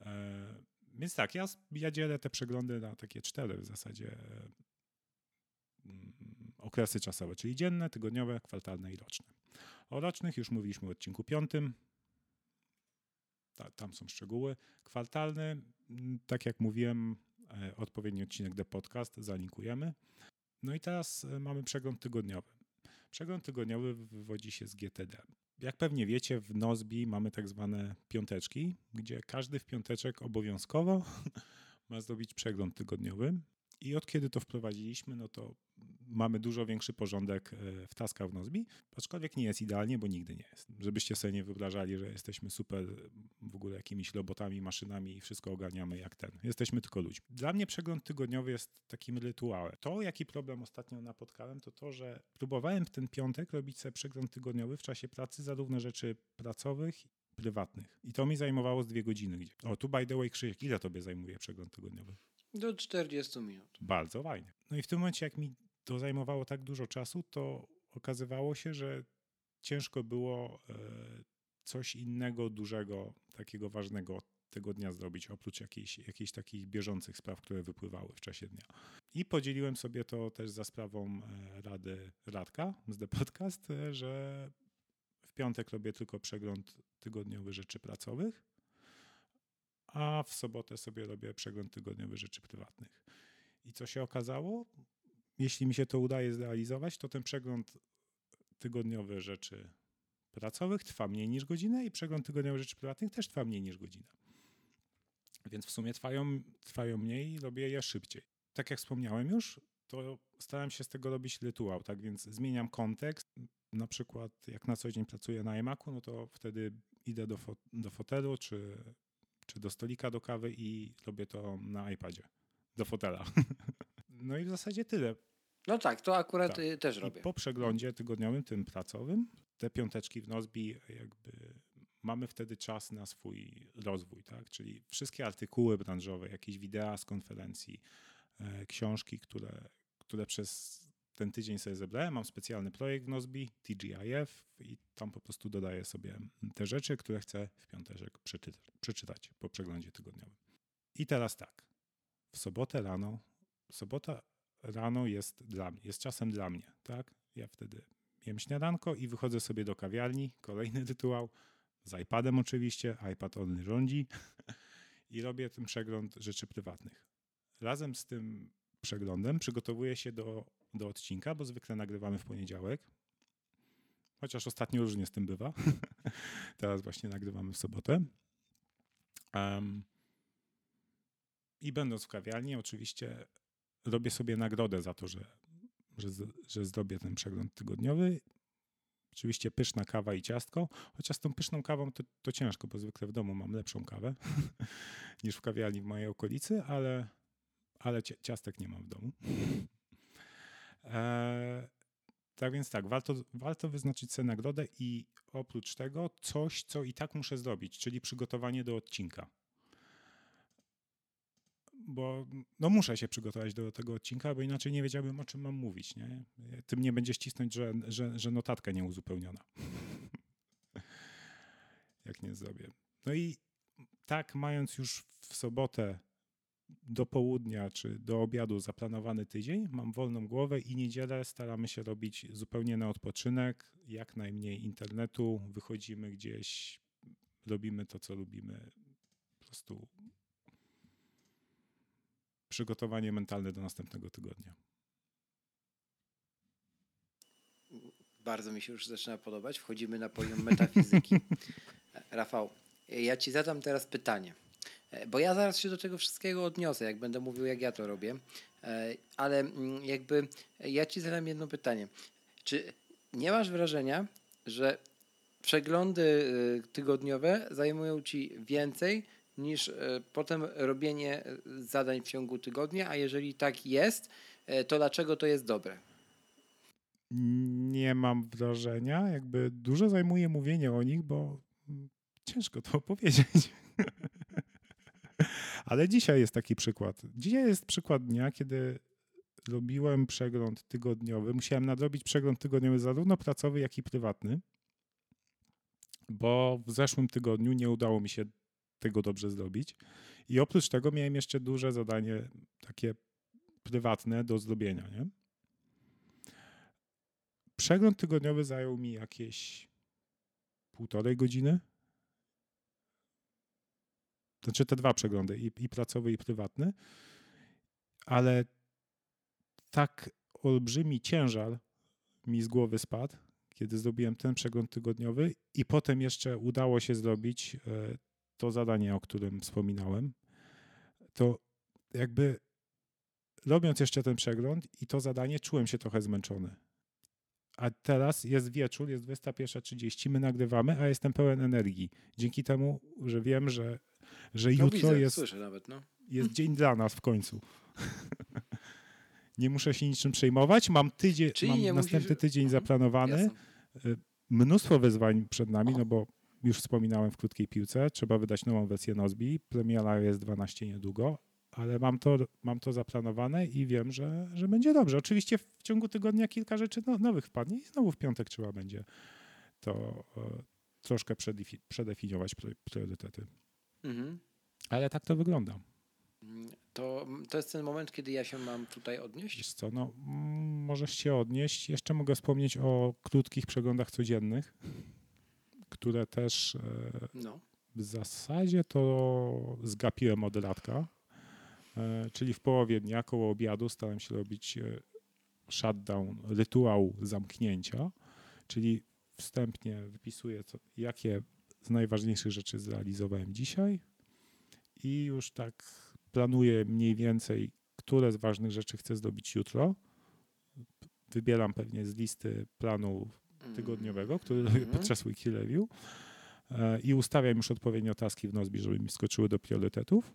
E, więc tak, ja, ja dzielę te przeglądy na takie cztery w zasadzie mm, okresy czasowe, czyli dzienne, tygodniowe, kwartalne i roczne. O rocznych już mówiliśmy w odcinku piątym. Ta, tam są szczegóły. Kwartalny Mm, tak jak mówiłem, e, odpowiedni odcinek The Podcast zalinkujemy. No i teraz e, mamy przegląd tygodniowy. Przegląd tygodniowy wywodzi się z GTD. Jak pewnie wiecie, w Nozbi mamy tak zwane piąteczki, gdzie każdy w piąteczek obowiązkowo [LAUGHS] ma zrobić przegląd tygodniowy. I od kiedy to wprowadziliśmy, no to mamy dużo większy porządek e, w taskach w Nozbi, aczkolwiek nie jest idealnie, bo nigdy nie jest. Żebyście sobie nie wyobrażali, że jesteśmy super w ogóle jakimiś robotami, maszynami i wszystko ogarniamy jak ten. Jesteśmy tylko ludźmi. Dla mnie przegląd tygodniowy jest takim rytuałem. To, jaki problem ostatnio napotkałem, to to, że próbowałem w ten piątek robić sobie przegląd tygodniowy w czasie pracy, zarówno rzeczy pracowych, prywatnych. I to mi zajmowało z dwie godziny. Gdzie... O, tu by the way, Krzysiek, ile tobie zajmuje przegląd tygodniowy? Do 40 minut. Bardzo fajnie. No i w tym momencie, jak mi to zajmowało tak dużo czasu, to okazywało się, że ciężko było e, coś innego, dużego, takiego ważnego tego dnia zrobić, oprócz jakichś, jakichś takich bieżących spraw, które wypływały w czasie dnia. I podzieliłem sobie to też za sprawą e, rady Radka z The Podcast, e, że w piątek robię tylko przegląd tygodniowy rzeczy pracowych, a w sobotę sobie robię przegląd tygodniowy rzeczy prywatnych. I co się okazało? Jeśli mi się to udaje zrealizować, to ten przegląd tygodniowy rzeczy pracowych trwa mniej niż godzinę i przegląd tygodniowy rzeczy prywatnych też trwa mniej niż godzinę. Więc w sumie trwają, trwają mniej i robię je szybciej. Tak jak wspomniałem już, to starałem się z tego robić rytuał, tak więc zmieniam kontekst. Na przykład jak na co dzień pracuję na iMacu, no to wtedy idę do, fo do fotelu czy czy do stolika do kawy i robię to na iPadzie, do fotela. [LAUGHS] No i w zasadzie tyle. No tak, to akurat tak. Y, też robię. I po przeglądzie tygodniowym, tym pracowym, te piąteczki w Nozbi jakby mamy wtedy czas na swój rozwój, tak? Czyli wszystkie artykuły branżowe, jakieś wideo z konferencji, e, książki, które, które przez ten tydzień sobie zebrałem. Mam specjalny projekt w Nozbi, TGIF i tam po prostu dodaję sobie te rzeczy, które chcę w piątek przeczytać po przeglądzie tygodniowym. I teraz tak. W sobotę rano, sobota rano jest dla mnie, jest czasem dla mnie, tak? Ja wtedy jem śniadanko i wychodzę sobie do kawiarni, kolejny [LAUGHS] rytuał, z iPadem oczywiście, iPad only rządzi [LAUGHS] i robię ten przegląd rzeczy prywatnych. Razem z tym przeglądem przygotowuję się do do odcinka, bo zwykle nagrywamy w poniedziałek. Chociaż ostatnio różnie z tym bywa. [LAUGHS] Teraz właśnie nagrywamy w sobotę. Um, I będąc w kawiarni, oczywiście robię sobie nagrodę za to, że, że, że zrobię ten przegląd tygodniowy. Oczywiście pyszna kawa i ciastko, chociaż z tą pyszną kawą to, to ciężko, bo zwykle w domu mam lepszą kawę [LAUGHS] niż w kawiarni w mojej okolicy, ale, ale ciastek nie mam w domu. [LAUGHS] E, tak więc tak, warto, warto wyznaczyć sobie nagrodę i oprócz tego coś, co i tak muszę zrobić, czyli przygotowanie do odcinka. Bo no muszę się przygotować do tego odcinka, bo inaczej nie wiedziałbym, o czym mam mówić. Nie? Tym nie będzie ścisnąć, że, że, że notatka nie uzupełniona. [LAUGHS] Jak nie zrobię. No i tak, mając już w sobotę do południa czy do obiadu zaplanowany tydzień, mam wolną głowę i niedzielę staramy się robić zupełnie na odpoczynek, jak najmniej internetu, wychodzimy gdzieś, robimy to, co lubimy. Po prostu przygotowanie mentalne do następnego tygodnia. Bardzo mi się już zaczyna podobać. Wchodzimy na poziom metafizyki. [LAUGHS] Rafał, ja ci zadam teraz pytanie. Bo ja zaraz się do tego wszystkiego odniosę, jak będę mówił, jak ja to robię. Ale mm, jakby ja ci zadam jedno pytanie. Czy nie masz wrażenia, że przeglądy e, tygodniowe zajmują ci więcej niż potem robienie zadań w ciągu tygodnia, a jeżeli tak jest, to dlaczego to jest dobre? Nie mam wrażenia, jakby dużo zajmuje mówienie o nich, bo ciężko to [LAUGHS] opowiedzieć. Ale dzisiaj jest taki przykład. Dzisiaj jest przykład dnia, kiedy robiłem przegląd tygodniowy. Musiałem nadrobić przegląd tygodniowy zarówno pracowy, jak i prywatny, bo w zeszłym tygodniu nie udało mi się tego dobrze zrobić. I oprócz tego miałem jeszcze duże zadanie takie prywatne do zrobienia. Nie? Przegląd tygodniowy zajął mi jakieś półtorej godziny znaczy te dwa przeglądy, i, i pracowy, i prywatny, ale tak olbrzymi ciężar mi z głowy spadł, kiedy zrobiłem ten przegląd tygodniowy i potem jeszcze udało się zrobić e, to zadanie, o którym wspominałem, to jakby robiąc jeszcze ten przegląd i to zadanie, czułem się trochę zmęczony. A teraz jest wieczór, jest 21.30, my nagrywamy, a jestem pełen energii. Dzięki temu, że wiem, że, że no jutro widzę, jest, nawet, no. jest dzień dla nas w końcu. [LAUGHS] nie muszę się niczym przejmować. Mam, tydzień, mam następny musisz... tydzień zaplanowany. Jasne. Y, mnóstwo wyzwań przed nami, no bo już wspominałem w krótkiej piłce, trzeba wydać nową wersję Nozbi. Premiera jest 12 niedługo, ale mam to, mam to zaplanowane i wiem, że, że będzie dobrze. Oczywiście w ciągu tygodnia kilka rzeczy no, nowych wpadnie i znowu w piątek trzeba będzie to e, troszkę przedefiniować priorytety. Mhm. Ale tak to wygląda. To, to jest ten moment, kiedy ja się mam tutaj odnieść? Wiesz co, no, możesz się odnieść. Jeszcze mogę wspomnieć o krótkich przeglądach codziennych, które też e, no. w zasadzie to zgapiłem od latka E, czyli w połowie dnia, koło obiadu, starałem się robić e, shutdown, rytuał zamknięcia, czyli wstępnie wypisuję, co, jakie z najważniejszych rzeczy zrealizowałem dzisiaj i już tak planuję mniej więcej, które z ważnych rzeczy chcę zrobić jutro. Wybieram pewnie z listy planu tygodniowego, który robię mm podczas weekly review e, i ustawiam już odpowiednio taski w Nozbi, żeby mi skoczyły do priorytetów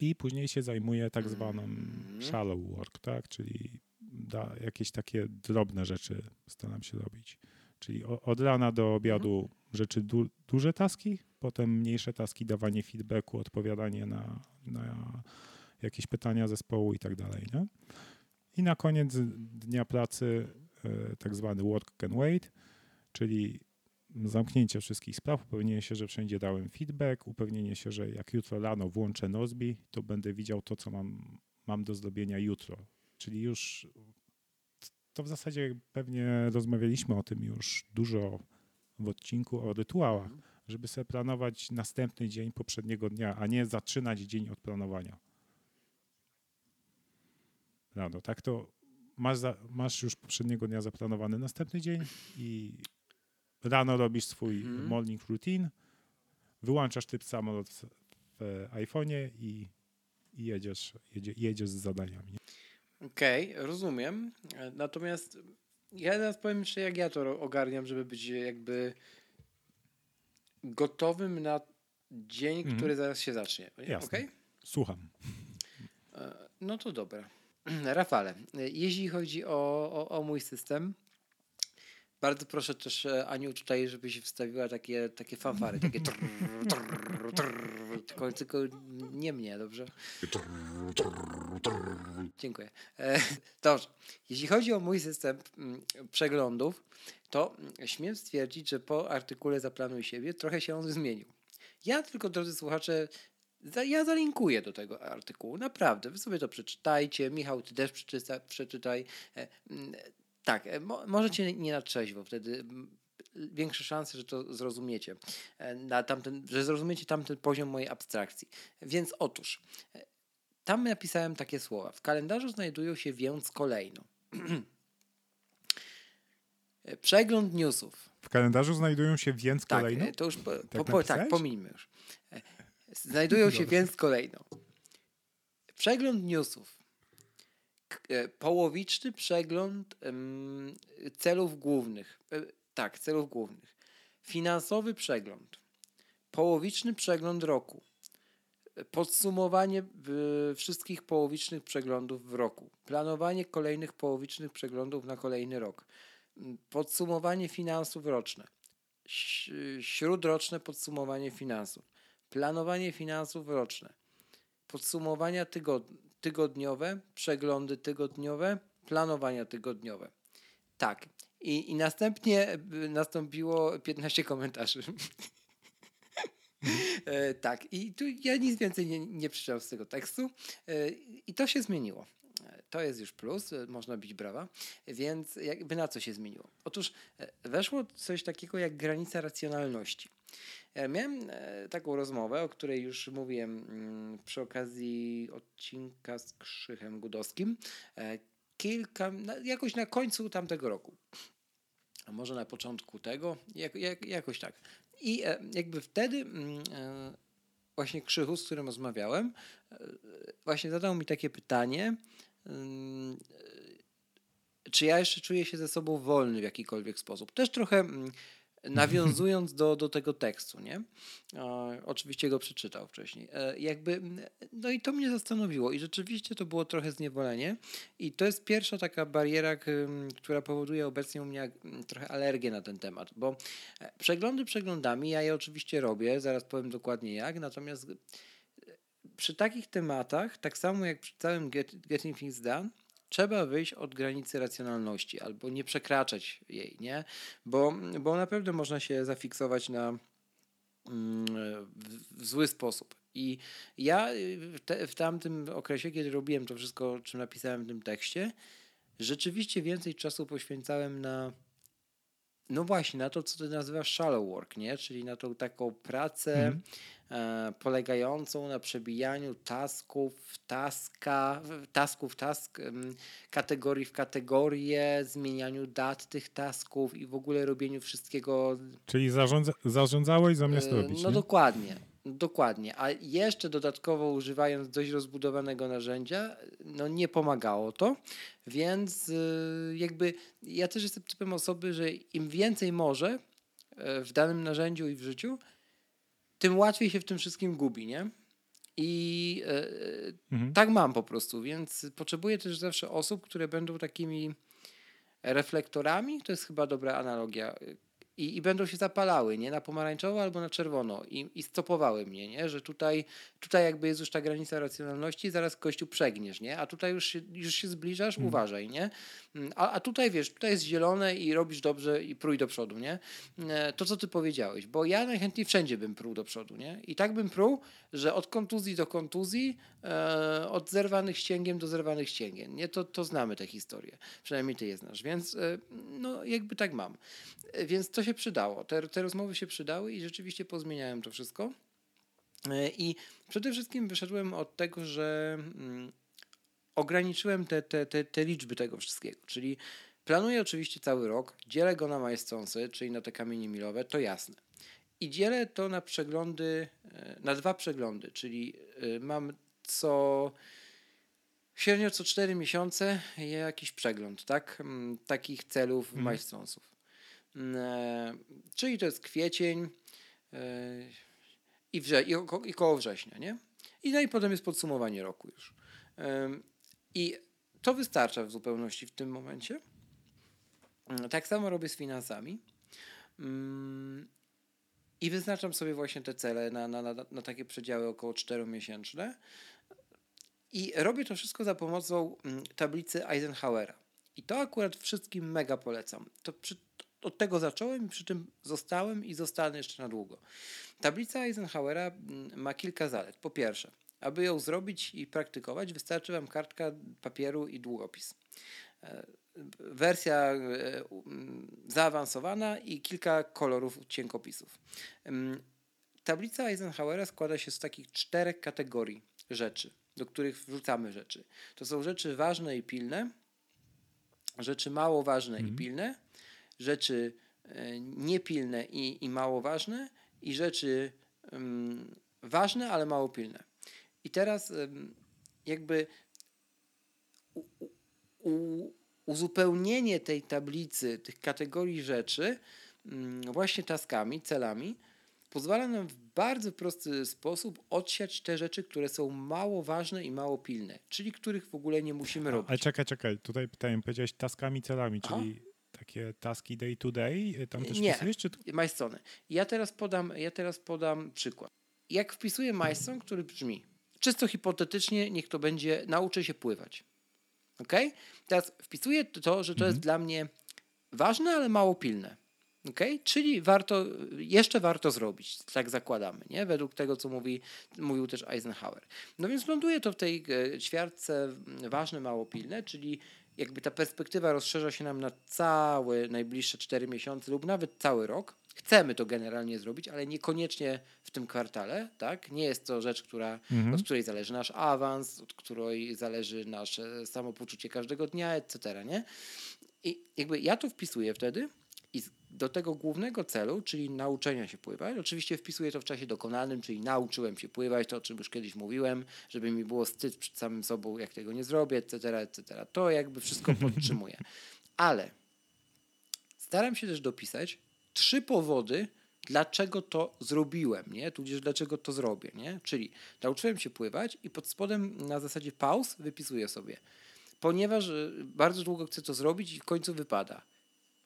i później się zajmuje tak zwaną mm. shallow work, tak? czyli jakieś takie drobne rzeczy staram się robić. Czyli od rana do obiadu mhm. rzeczy du, duże taski, potem mniejsze taski, dawanie feedbacku, odpowiadanie na, na jakieś pytania zespołu i tak dalej. Nie? I na koniec dnia pracy tak zwany work can wait, czyli zamknięcie wszystkich spraw, upewnienie się, że wszędzie dałem feedback, upewnienie się, że jak jutro rano włączę Nozbi, to będę widział to, co mam, mam do zrobienia jutro. Czyli już to w zasadzie pewnie rozmawialiśmy o tym już dużo w odcinku o rytuałach, żeby sobie planować następny dzień poprzedniego dnia, a nie zaczynać dzień od planowania. Rano, tak to masz, za, masz już poprzedniego dnia zaplanowany następny dzień i Rano robisz swój mhm. morning routine, wyłączasz typ samolot w iPhone'ie i, i jedziesz, jedzie, jedziesz z zadaniami. Okej, okay, rozumiem. Natomiast ja teraz powiem jeszcze, jak ja to ogarniam, żeby być jakby gotowym na dzień, mhm. który zaraz się zacznie. Jasne. Okay? Słucham. E, no to dobra. [CLEARS THROAT] Rafale, jeśli chodzi o, o, o mój system, bardzo proszę też e, Aniu tutaj, żebyś wstawiła takie, takie fanfary, takie trrr, trrr, trrr, tylko, tylko nie mnie, dobrze? Dziękuję. E, dobrze. Jeśli chodzi o mój system mm, przeglądów, to śmiem stwierdzić, że po artykule Zaplanuj siebie trochę się on zmienił. Ja tylko, drodzy słuchacze, ja zalinkuję do tego artykułu, naprawdę. Wy sobie to przeczytajcie. Michał, ty też przeczyta, przeczytaj. E, tak, e, mo możecie nie na trzeźwo, wtedy większe szanse, że to zrozumiecie, e, na tamten, że zrozumiecie tamten poziom mojej abstrakcji. Więc otóż, tam napisałem takie słowa. W kalendarzu znajdują się więc kolejno. Przegląd newsów. W kalendarzu znajdują się więc tak, kolejno? To już po, tak po, tak, pomijmy już. Znajdują się więc kolejno. Przegląd newsów. E, połowiczny przegląd celów głównych. E, tak, celów głównych. Finansowy przegląd. Połowiczny przegląd roku. Podsumowanie wszystkich połowicznych przeglądów w roku. Planowanie kolejnych połowicznych przeglądów na kolejny rok. Podsumowanie finansów roczne. Śródroczne podsumowanie finansów. Planowanie finansów roczne. Podsumowania tygodni tygodniowe, przeglądy tygodniowe, planowania tygodniowe. Tak. I, i następnie e, nastąpiło 15 komentarzy. [LAUGHS] e, tak. I tu ja nic więcej nie, nie przeczytałem z tego tekstu. E, I to się zmieniło. E, to jest już plus, e, można bić brawa. Więc jakby na co się zmieniło? Otóż weszło coś takiego jak granica racjonalności. E, miałem e, taką rozmowę, o której już mówiłem mm, przy okazji odcinka z Krzychem Gudowskim. E, kilka, jakoś na końcu tamtego roku. A może na początku tego, jak, jak, jakoś tak. I jakby wtedy mm, właśnie Krzychu, z którym rozmawiałem, e, właśnie zadał mi takie pytanie, czy ja jeszcze czuję się ze sobą wolny w jakikolwiek sposób. Też trochę mm, nawiązując do, do tego tekstu, nie? E, oczywiście go przeczytał wcześniej. E, jakby, no i to mnie zastanowiło i rzeczywiście to było trochę zniewolenie i to jest pierwsza taka bariera, która powoduje obecnie u mnie trochę alergię na ten temat, bo e, przeglądy przeglądami, ja je oczywiście robię, zaraz powiem dokładnie jak, natomiast przy takich tematach, tak samo jak przy całym get, Getting Things Done, trzeba wyjść od granicy racjonalności albo nie przekraczać jej, nie? Bo, bo naprawdę można się zafiksować na mm, w, zły sposób. I ja w, te, w tamtym okresie, kiedy robiłem to wszystko, czym napisałem w tym tekście, rzeczywiście więcej czasu poświęcałem na no właśnie, na to, co ty nazywasz shallow work, nie? Czyli na tą taką pracę mm. e, polegającą na przebijaniu tasków, taska, tasków, task, kategorii w kategorię, zmienianiu dat tych tasków i w ogóle robieniu wszystkiego. Czyli zarządza, zarządzałeś zamiast e, robić. No nie? dokładnie. Dokładnie, a jeszcze dodatkowo używając dość rozbudowanego narzędzia, no nie pomagało to, więc y, jakby ja też jestem typem osoby, że im więcej może e, w danym narzędziu i w życiu, tym łatwiej się w tym wszystkim gubi, nie? I e, mhm. tak mam po prostu, więc potrzebuję też zawsze osób, które będą takimi reflektorami, to jest chyba dobra analogia, i, i będą się zapalały, nie? Na pomarańczowo albo na czerwono i, i stopowały mnie, nie? Że tutaj, tutaj jakby jest już ta granica racjonalności, zaraz kościół przegniesz, nie? A tutaj już się, już się zbliżasz, mm. uważaj, nie? Mm, a, a tutaj wiesz, tutaj jest zielone i robisz dobrze i prój do przodu, nie? E, to, co ty powiedziałeś, bo ja najchętniej wszędzie bym pruł do przodu, nie? I tak bym pruł, że od kontuzji do kontuzji, e, od zerwanych ścięgiem do zerwanych ścięgien, nie? To, to znamy tę historię, przynajmniej ty je znasz, więc e, no jakby tak mam. E, więc to się przydało, te, te rozmowy się przydały i rzeczywiście pozmieniałem to wszystko. E, I przede wszystkim wyszedłem od tego, że mm, ograniczyłem te, te, te, te liczby tego wszystkiego, czyli planuję oczywiście cały rok, dzielę go na majestąsy, czyli na te kamienie milowe, to jasne. I dzielę to na przeglądy, e, na dwa przeglądy, czyli e, mam co średnio co 4 miesiące jakiś przegląd, tak? Mm, takich celów mhm. majestąsów. E, czyli to jest kwiecień i, wrze- i, i koło września, nie? I no i potem jest podsumowanie roku już. I to wystarcza w zupełności w tym momencie. Mm, tak samo robię z finansami. Mm, I wyznaczam sobie właśnie te cele na, na, na, na takie przedziały około 4-miesięczne. I robię to wszystko za pomocą mm, tablicy Eisenhowera. I to akurat wszystkim mega polecam. To przy, od tego zacząłem i przy tym zostałem i zostanę jeszcze na długo. Tablica Eisenhowera ma kilka zalet. Po pierwsze, aby ją zrobić i praktykować, wystarczy Wam kartka papieru i długopis. E, wersja e, zaawansowana i kilka kolorów cienkopisów. Tablica Eisenhowera składa się z takich czterech kategorii rzeczy, do których wrzucamy rzeczy. To są rzeczy ważne i pilne, rzeczy mało ważne mhm. i pilne, rzeczy e, niepilne i, i mało ważne i rzeczy um, ważne, ale mało pilne. I teraz jakby u, u, uzupełnienie tej tablicy, tych kategorii rzeczy, mm, właśnie taskami, celami, pozwala nam w bardzo prosty sposób odsiać te rzeczy, które są mało ważne i mało pilne, czyli których w ogóle nie musimy robić. Ale czekaj, czekaj, tutaj pytanie, powiedziałeś taskami, celami, Aha. Takie taski day to day, tam też Nie, wpisujesz? Czy... Majstone. Ja teraz podam, ja teraz podam przykład. Jak wpisuję Majstone, który brzmi czysto hipotetycznie, niech to będzie, nauczę się pływać. Ok? Teraz wpisuję to, że to mhm. jest dla mnie ważne, ale mało pilne. Ok? Czyli warto, jeszcze warto zrobić, tak zakładamy, nie? według tego, co mówi, mówił też Eisenhower. No więc ląduje to w tej e, ćwiartce ważne, mało pilne, czyli jakby ta perspektywa rozszerza się nam na całe najbliższe 4 miesiące lub nawet cały rok. Chcemy to generalnie zrobić, ale niekoniecznie w tym kwartale, tak? Nie jest to rzecz, która, mhm. od której zależy nasz awans, od której zależy nasze samopoczucie każdego dnia, etc., nie? I jakby ja to wpisuję wtedy do tego głównego celu, czyli nauczenia się pływać. Oczywiście wpisuję to w czasie dokonanym, czyli nauczyłem się pływać, to o czym już kiedyś mówiłem, żeby mi było wstyd przed samym sobą, jak tego nie zrobię, etc., etc. To jakby wszystko [LAUGHS] podtrzymuję. Ale staram się też dopisać trzy powody, dlaczego to zrobiłem, nie? Tudzież dlaczego to zrobię, nie? Czyli nauczyłem się pływać i pod spodem na zasadzie pauz wypisuję sobie. Ponieważ y, bardzo długo chcę to zrobić i w końcu wypada.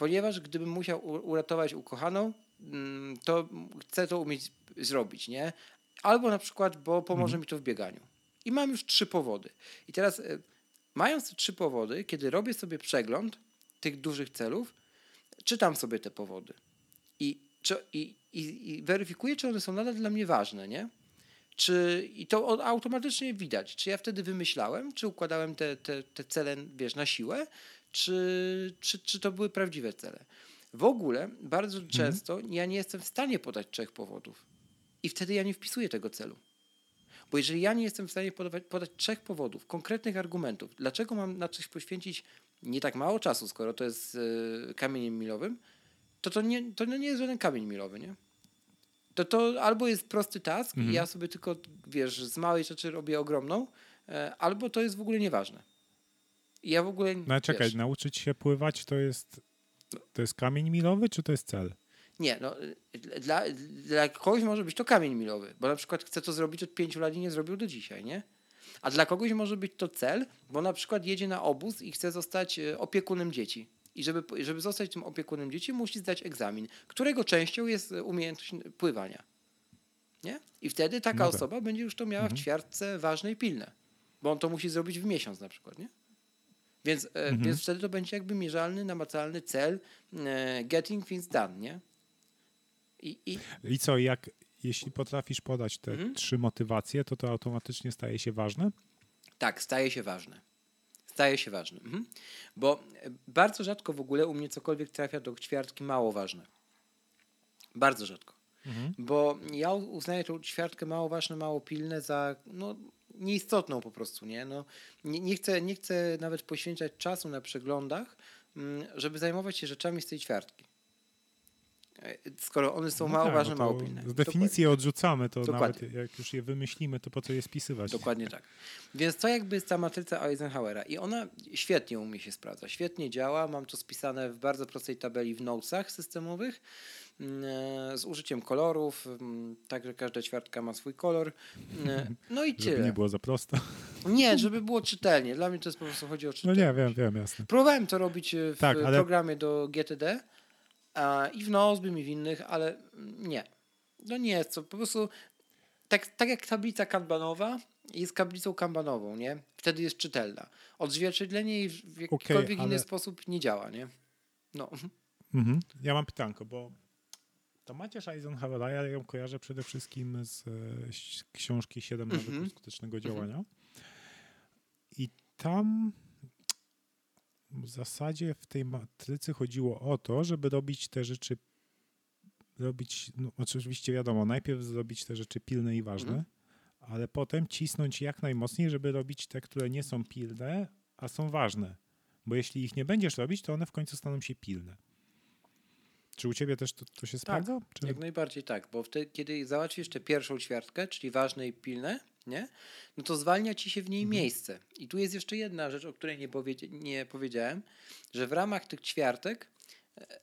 Ponieważ gdybym musiał uratować ukochaną, mm, to chcę to umieć zrobić, nie? Albo na przykład, bo pomoże mhm. mi to w bieganiu. I mam już trzy powody. I teraz, y, mając te trzy powody, kiedy robię sobie przegląd tych dużych celów, czytam sobie te powody. I czy, i, i, i weryfikuję, czy one są nadal dla mnie ważne, nie? Czy, I to automatycznie widać, czy ja wtedy wymyślałem, czy układałem te, te, te cele, wiesz, na siłę, czy, czy, czy to były prawdziwe cele. W ogóle bardzo mhm. często ja nie jestem w stanie podać trzech powodów. I wtedy ja nie wpisuję tego celu. Bo jeżeli ja nie jestem w stanie podawać, podać trzech powodów, konkretnych argumentów, dlaczego mam na coś poświęcić nie tak mało czasu, skoro to jest yy, kamieniem milowym, to to nie, to nie jest żaden kamień milowy, nie? To to albo jest prosty task mhm. i ja sobie tylko, wiesz, z małej rzeczy robię ogromną, e, albo to jest w ogóle nieważne. Ja w ogóle... No czekaj, wiesz, nauczyć się pływać to jest, to jest kamień milowy, czy to jest cel? Nie, no dla, dla kogoś może być to kamień milowy, bo na przykład chce to zrobić od pięciu lat i nie zrobił do dzisiaj, nie? A dla kogoś może być to cel, bo na przykład jedzie na obóz i chce zostać e, opiekunem dzieci. I żeby, żeby zostać tym opiekunem dzieci, musi zdać egzamin, którego częścią jest umiejętność pływania. Nie? I wtedy taka no tak. osoba będzie już to miała mhm. w ćwiartce ważne i pilne. Bo on to musi zrobić w miesiąc na przykład, nie? Więc, e, mhm. więc wtedy to będzie jakby mierzalny, namacalny cel e, getting things done, nie? I, i... I co, jak, jeśli potrafisz podać te mhm. trzy motywacje, to to automatycznie staje się ważne? Tak, staje się ważne. Staje się ważny. Mhm. Bo bardzo rzadko w ogóle u mnie cokolwiek trafia do ćwiartki mało ważne. Bardzo rzadko. Mhm. Bo ja uznaję tą ćwiartkę mało ważne, mało pilne za no, nieistotną po prostu. Nie? No, nie, nie, chcę, nie chcę nawet poświęcać czasu na przeglądach, mm, żeby zajmować się rzeczami z tej ćwiartki. E, skoro one są no mało tak, ważne, no mało pilne. Z definicji je odrzucamy, to Dokładnie. nawet jak już je wymyślimy, to po co je spisywać? Dokładnie tak. Więc to jakby jest ta matryca Eisenhowera i ona świetnie u mnie się sprawdza, świetnie działa, mam to spisane w bardzo prostej tabeli w notesach systemowych z użyciem kolorów, także każda ćwiartka ma swój kolor. E, no i [LAUGHS] tyle. Żeby nie było za prosto. [LAUGHS] Nie, żeby było czytelnie. Dla mnie to jest po prostu chodzi o czytelność. No nie, wiem, wiem, jasne. Próbowałem to robić w tak, ale... programie do GTD, i w Nozbym i w innych, ale nie. No nie jest to po prostu tak, tak jak tablica kanbanowa jest tablicą kanbanową, nie? Wtedy jest czytelna. Odzwierciedlenie jej w jakikolwiek okay, ale... inny sposób nie działa, nie? No. Mhm. Ja mam pytanko, bo to Macierz Eisenhowera, ja ją kojarzę przede wszystkim z, z książki 7 nawyków mhm. skutecznego mhm. działania. I tam w zasadzie w tej matrycy chodziło o to, żeby robić te rzeczy, robić, no oczywiście wiadomo, najpierw zrobić te rzeczy pilne i ważne, mhm. ale potem cisnąć jak najmocniej, żeby robić te, które nie są pilne, a są ważne. Bo jeśli ich nie będziesz robić, to one w końcu staną się pilne. Czy u ciebie też to, to się tak, sprawdza? Czy... Jak najbardziej tak, bo wtedy, kiedy załatwisz tę pierwszą ćwiartkę, czyli ważne i pilne, nie? no to zwalnia ci się w niej mhm. miejsce. I tu jest jeszcze jedna rzecz, o której nie, powiedzia nie powiedziałem, że w ramach tych ćwiartek e,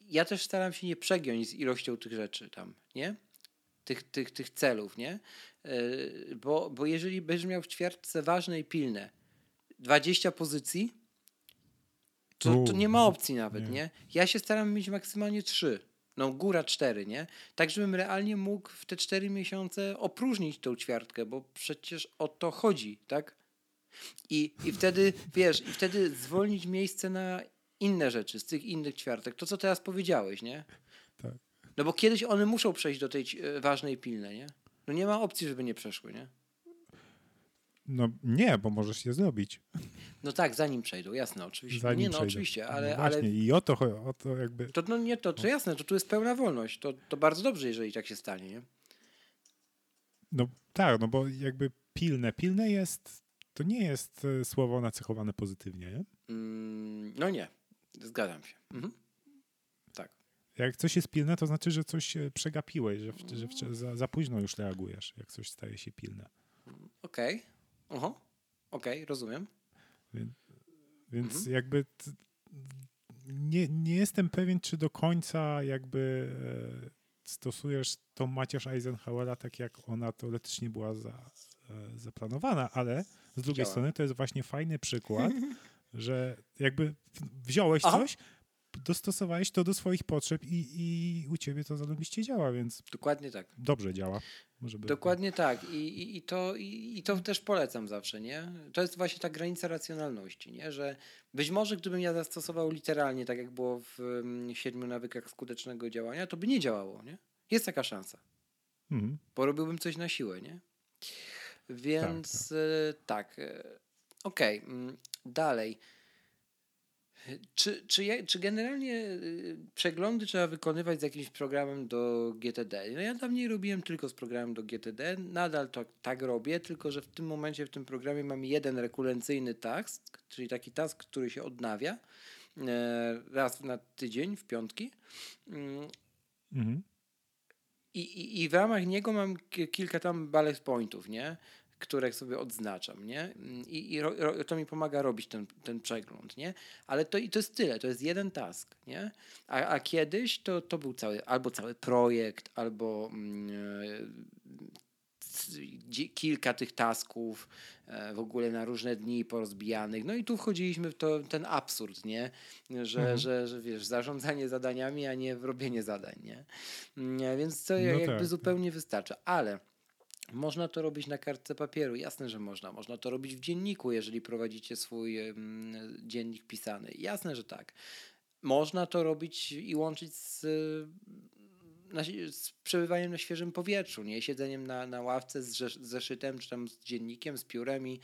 ja też staram się nie przegiąć z ilością tych rzeczy tam, nie? Tych, tych, tych celów, nie? E, bo, bo jeżeli będziesz miał w ćwiartce ważne i pilne 20 pozycji, to, to nie ma opcji nawet, nie. nie? Ja się staram mieć maksymalnie 3 no góra cztery, nie? Tak, żebym realnie mógł w te cztery miesiące opróżnić tą ćwiartkę, bo przecież o to chodzi, tak? I, I wtedy, wiesz, i wtedy zwolnić miejsce na inne rzeczy z tych innych ćwiartek. To, co teraz powiedziałeś, nie? Tak. No bo kiedyś one muszą przejść do tej e, ważnej pilnej, nie? No nie ma opcji, żeby nie przeszły, nie? No nie, bo możesz je zrobić. No tak, zanim przejdą, jasne, oczywiście. Zanim nie, no przejdą. oczywiście, ale... No właśnie, ale... i o to, o to jakby... To, no nie, to, to jasne, to tu jest pełna wolność. To, to bardzo dobrze, jeżeli tak się stanie, nie? No tak, no bo jakby pilne. Pilne jest, to nie jest e, słowo nacechowane pozytywnie, nie? Mm, no nie, zgadzam się. Mhm. Tak. jak coś jest pilne, to znaczy, że coś przegapiłeś, że, że za, za, późno już reagujesz, jak coś staje się pilne. Okej. Okay. Okej, okay, rozumiem. Więc, więc mhm. jakby t, nie, nie jestem pewien, czy do końca jakby e, stosujesz tą Macierz Eisenhowera tak, jak ona teoretycznie była za, e, zaplanowana, ale z drugiej Działa. strony to jest właśnie fajny przykład, [LAUGHS] że jakby wziąłeś Aha. coś, dostosowałeś to do swoich potrzeb i, i u ciebie to zarobiście działa, więc. Dokładnie tak. Dobrze działa. Dokładnie tak. I, i, i, to, i, i to też polecam zawsze, nie? To jest właśnie ta granica racjonalności, nie? Że być może gdybym ja zastosował literalnie, tak jak było w um, siedmiu nawykach skutecznego działania, to by nie działało, nie? Jest taka szansa. Mhm. Porobiłbym coś na siłę, nie? Więc tak. tak. tak. Okej, okay. Mm, dalej. Czy, czy, czy generalnie y, przeglądy trzeba wykonywać z jakimś programem do GTD? No ja dawniej robiłem tylko z programem do GTD, nadal to tak robię, tylko że w tym momencie w tym programie mam jeden rekurencyjny task, czyli taki task, który się odnawia e, raz na tydzień, w piątki. Mm. Mhm. I, i, I w ramach niego mam kilka tam bullet pointów, nie? Które sobie odznaczam, nie? I, i ro, to mi pomaga robić ten, ten przegląd, nie? Ale to, i to jest tyle, to jest jeden task, nie? A, a kiedyś to, to był cały, albo cały projekt, albo e, kilka tych tasków e, w ogóle na różne dni porozbijanych. No i tu wchodziliśmy w to, ten absurd, nie? Że, mhm. że, że wiesz, zarządzanie zadaniami, a nie robienie zadań, nie? nie więc to no jakby tak. zupełnie wystarcza. Ale można to robić na kartce papieru, jasne, że można. Można to robić w dzienniku, jeżeli prowadzicie swój dziennik pisany. Jasne, że tak. Można to robić i łączyć z, na, z przebywaniem na świeżym powietrzu, nie siedzeniem na, na ławce z, z zeszytem, czy tam z dziennikiem, z piórem i,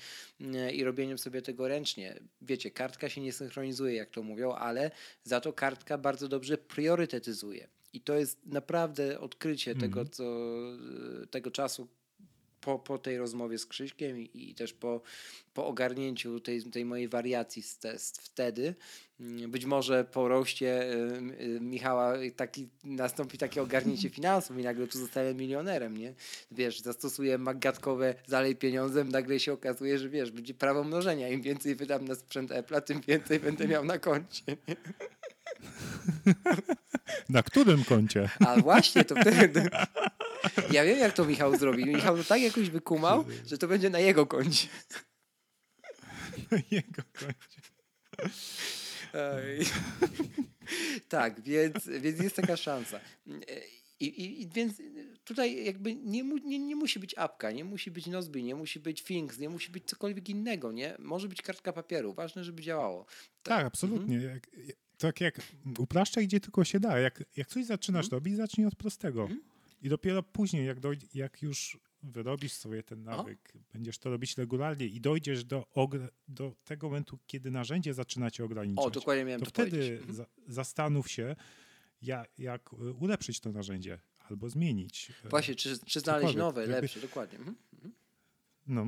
i robieniem sobie tego ręcznie. Wiecie, kartka się nie synchronizuje, jak to mówią, ale za to kartka bardzo dobrze priorytetyzuje. I to jest naprawdę odkrycie mm. tego, co, tego czasu, po, po tej rozmowie z Krzyśkiem i, i też po, po ogarnięciu tej, tej mojej wariacji z test wtedy, mm, być może po roście Michała taki, nastąpi takie ogarnięcie [LAUGHS] finansów i nagle tu zostanę milionerem, nie? Wiesz, zastosuję magatkowe zalej pieniądzem, nagle się okazuje, że wiesz, będzie prawo mnożenia. Im więcej wydam na sprzęt Apple'a, tym więcej będę miał na koncie. [LAUGHS] Na którym koncie? A właśnie, to wtedy... Ja wiem, jak to Michał zrobił. Michał to tak jakoś wykumał, że to będzie na jego koncie. Na jego koncie. tak, więc, więc jest taka szansa. I, i, więc tutaj jakby nie, nie, nie musi być apka, nie musi być Nozbi, nie musi być Things, nie musi być cokolwiek innego, nie? Może być kartka papieru, ważne, żeby działało. Tak, tak absolutnie. Mhm. Jak, tak jak upraszczaj, gdzie tylko się da. Jak, jak coś zaczynasz mhm. robić, zacznij od prostego. Mhm. I dopiero później, jak, dojdzie, jak już wyrobisz sobie ten nawyk, o. będziesz to robić regularnie i dojdziesz do, do tego momentu, kiedy narzędzie zaczyna cię ograniczać, o, dokładnie miałem to, to wtedy mhm. za, zastanów się, jak, jak ulepszyć to narzędzie albo zmienić. E, Właśnie, czy, czy znaleźć nowe, jakby, lepsze, dokładnie. Mhm. mhm. No.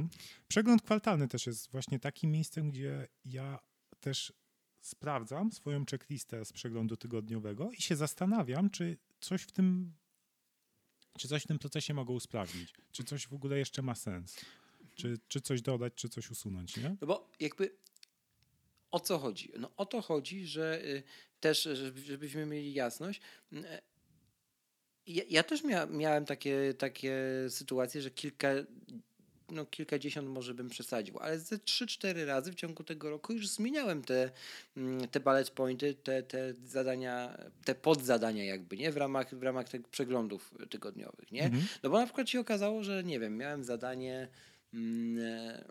Przegląd kwartalny też jest właśnie takim miejscem, gdzie ja też sprawdzam swoją checklistę z przeglądu tygodniowego i się zastanawiam, czy coś w tym czy coś w tym procesie mogą usprawnić? Czy coś w ogóle jeszcze ma sens? Czy, czy coś dodać, czy coś usunąć, nie? No bo jakby o co chodzi? No o to chodzi, że y, też, żebyśmy mieli jasność, y, ja, ja też mia, miałem takie, takie sytuacje, że kilka no kilkadziesiąt może bym przesadził, ale ze 3-4 razy w ciągu tego roku już zmieniałem te, mm, te bullet pointy, te, te zadania, te podzadania jakby, nie? W ramach, w ramach tych przeglądów tygodniowych, nie? Mhm. No bo na przykład się okazało, że nie wiem, miałem zadanie mm, e,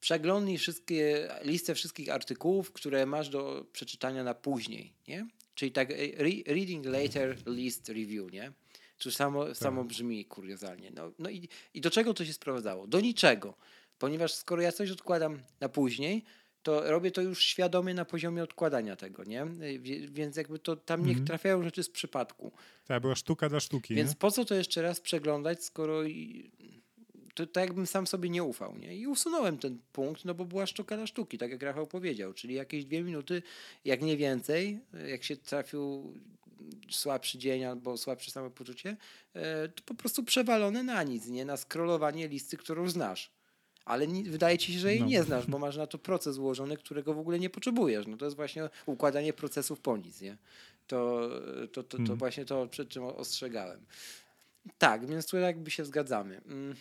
przeglądnij wszystkie, listę wszystkich artykułów, które masz do przeczytania na później, nie? Czyli tak e, re, reading later list review, nie? Czy samo, tak. samo brzmi kuriozalnie. No, no i, i do czego to się sprowadzało? Do niczego. Ponieważ skoro ja coś odkładam na później, to robię to już świadomie na poziomie odkładania tego, nie? Więc jakby to tam niech mhm. trafiają rzeczy z przypadku. Tak, była sztuka dla sztuki. Więc nie? po co to jeszcze raz przeglądać, skoro to tak jakbym sam sobie nie ufał, nie? I usunąłem ten punkt, no bo była sztuka na sztuki, tak jak Rafał powiedział, czyli jakieś dwie minuty, jak nie więcej, jak się trafił słabszy dzień albo słabsze samopoczucie, e, to po prostu przewalone na nic, nie? Na scrollowanie listy, którą znasz. Ale nie, wydaje ci się, że jej no. nie znasz, bo masz na to proces ułożony, którego w ogóle nie potrzebujesz. No to jest właśnie układanie procesów po nic, nie? To, to, to, to hmm. właśnie to, przed czym ostrzegałem. Tak, więc tu jakby się zgadzamy. Mm.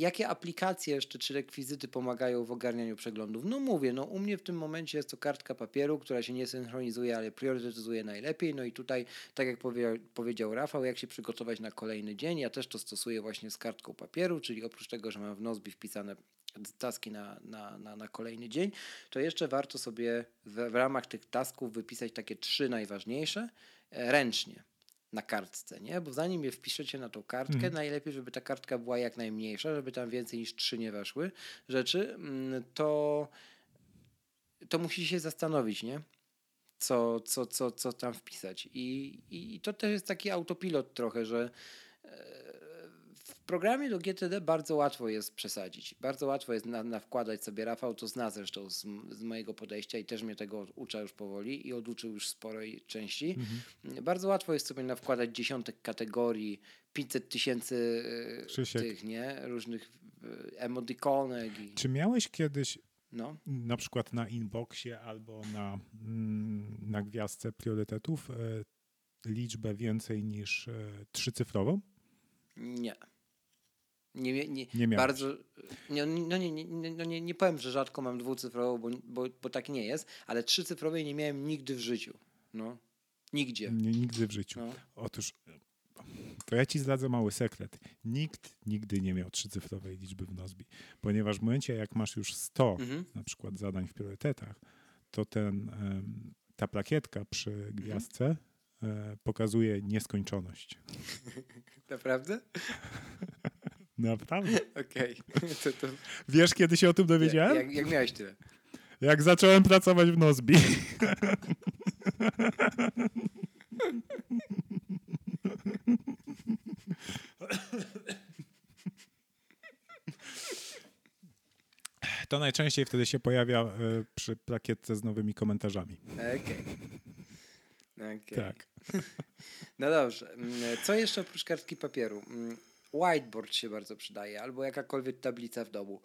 Jakie aplikacje jeszcze czy rekwizyty pomagają w ogarnianiu przeglądów? No mówię, no u mnie w tym momencie jest to kartka papieru, która się nie synchronizuje, ale priorytetyzuje najlepiej. No i tutaj, tak jak powie, powiedział Rafał, jak się przygotować na kolejny dzień, ja też to stosuję właśnie z kartką papieru, czyli oprócz tego, że mam w Nozbi wpisane taski na, na, na, na kolejny dzień, to jeszcze warto sobie w, w ramach tych tasków wypisać takie trzy najważniejsze e, ręcznie na kartce, nie? Bo zanim je wpiszecie na tą kartkę, mhm. najlepiej, żeby ta kartka była jak najmniejsza, żeby tam więcej niż trzy nie weszły rzeczy, mm, to, to musicie się zastanowić, nie? Co, co, co, co tam wpisać. I, I to też jest taki autopilot trochę, że programie do GTD bardzo łatwo jest przesadzić. Bardzo łatwo jest na, na wkładać sobie. Rafał to zna zresztą z, z, mojego podejścia i też mnie tego ucza już powoli i oduczył już sporej części. Mhm. Bardzo łatwo jest sobie nawkładać dziesiątek kategorii, 500 tysięcy e, tych, nie? Różnych e, emodikonek. I... Czy miałeś kiedyś no. na przykład na inboxie albo na, mm, na gwiazdce priorytetów e, liczbę więcej niż trzycyfrową? Nie. Nie, nie, nie bardzo. Nie, no nie, nie, no nie, nie powiem, że rzadko mam dwucyfrową, bo, bo, bo tak nie jest, ale trzycyfrowej nie miałem nigdy w życiu. No. Nigdzie. Nie, nigdy w życiu. No. Otóż to ja ci zdradzę mały sekret. Nikt nigdy nie miał trzycyfrowej liczby w Nozbi, ponieważ w momencie, jak masz już 100 mhm. na przykład zadań w priorytetach, to ten, ta plakietka przy mhm. gwiazdce mhm. pokazuje nieskończoność. [LAUGHS] Naprawdę? [LAUGHS] Naprawdę. Okej. [LAUGHS] Okay. To... Wiesz, kiedy się o tym dowiedziałem? Jak, jak miałeś tyle? Jak zacząłem pracować w Nozbi. To najczęściej wtedy się pojawia y, przy plakietce z nowymi komentarzami. Okej. Okay. okay. Tak. No dobrze. Mm, co jeszcze oprócz kartki papieru? Mm, whiteboard się bardzo przydaje, albo jakakolwiek tablica w domu.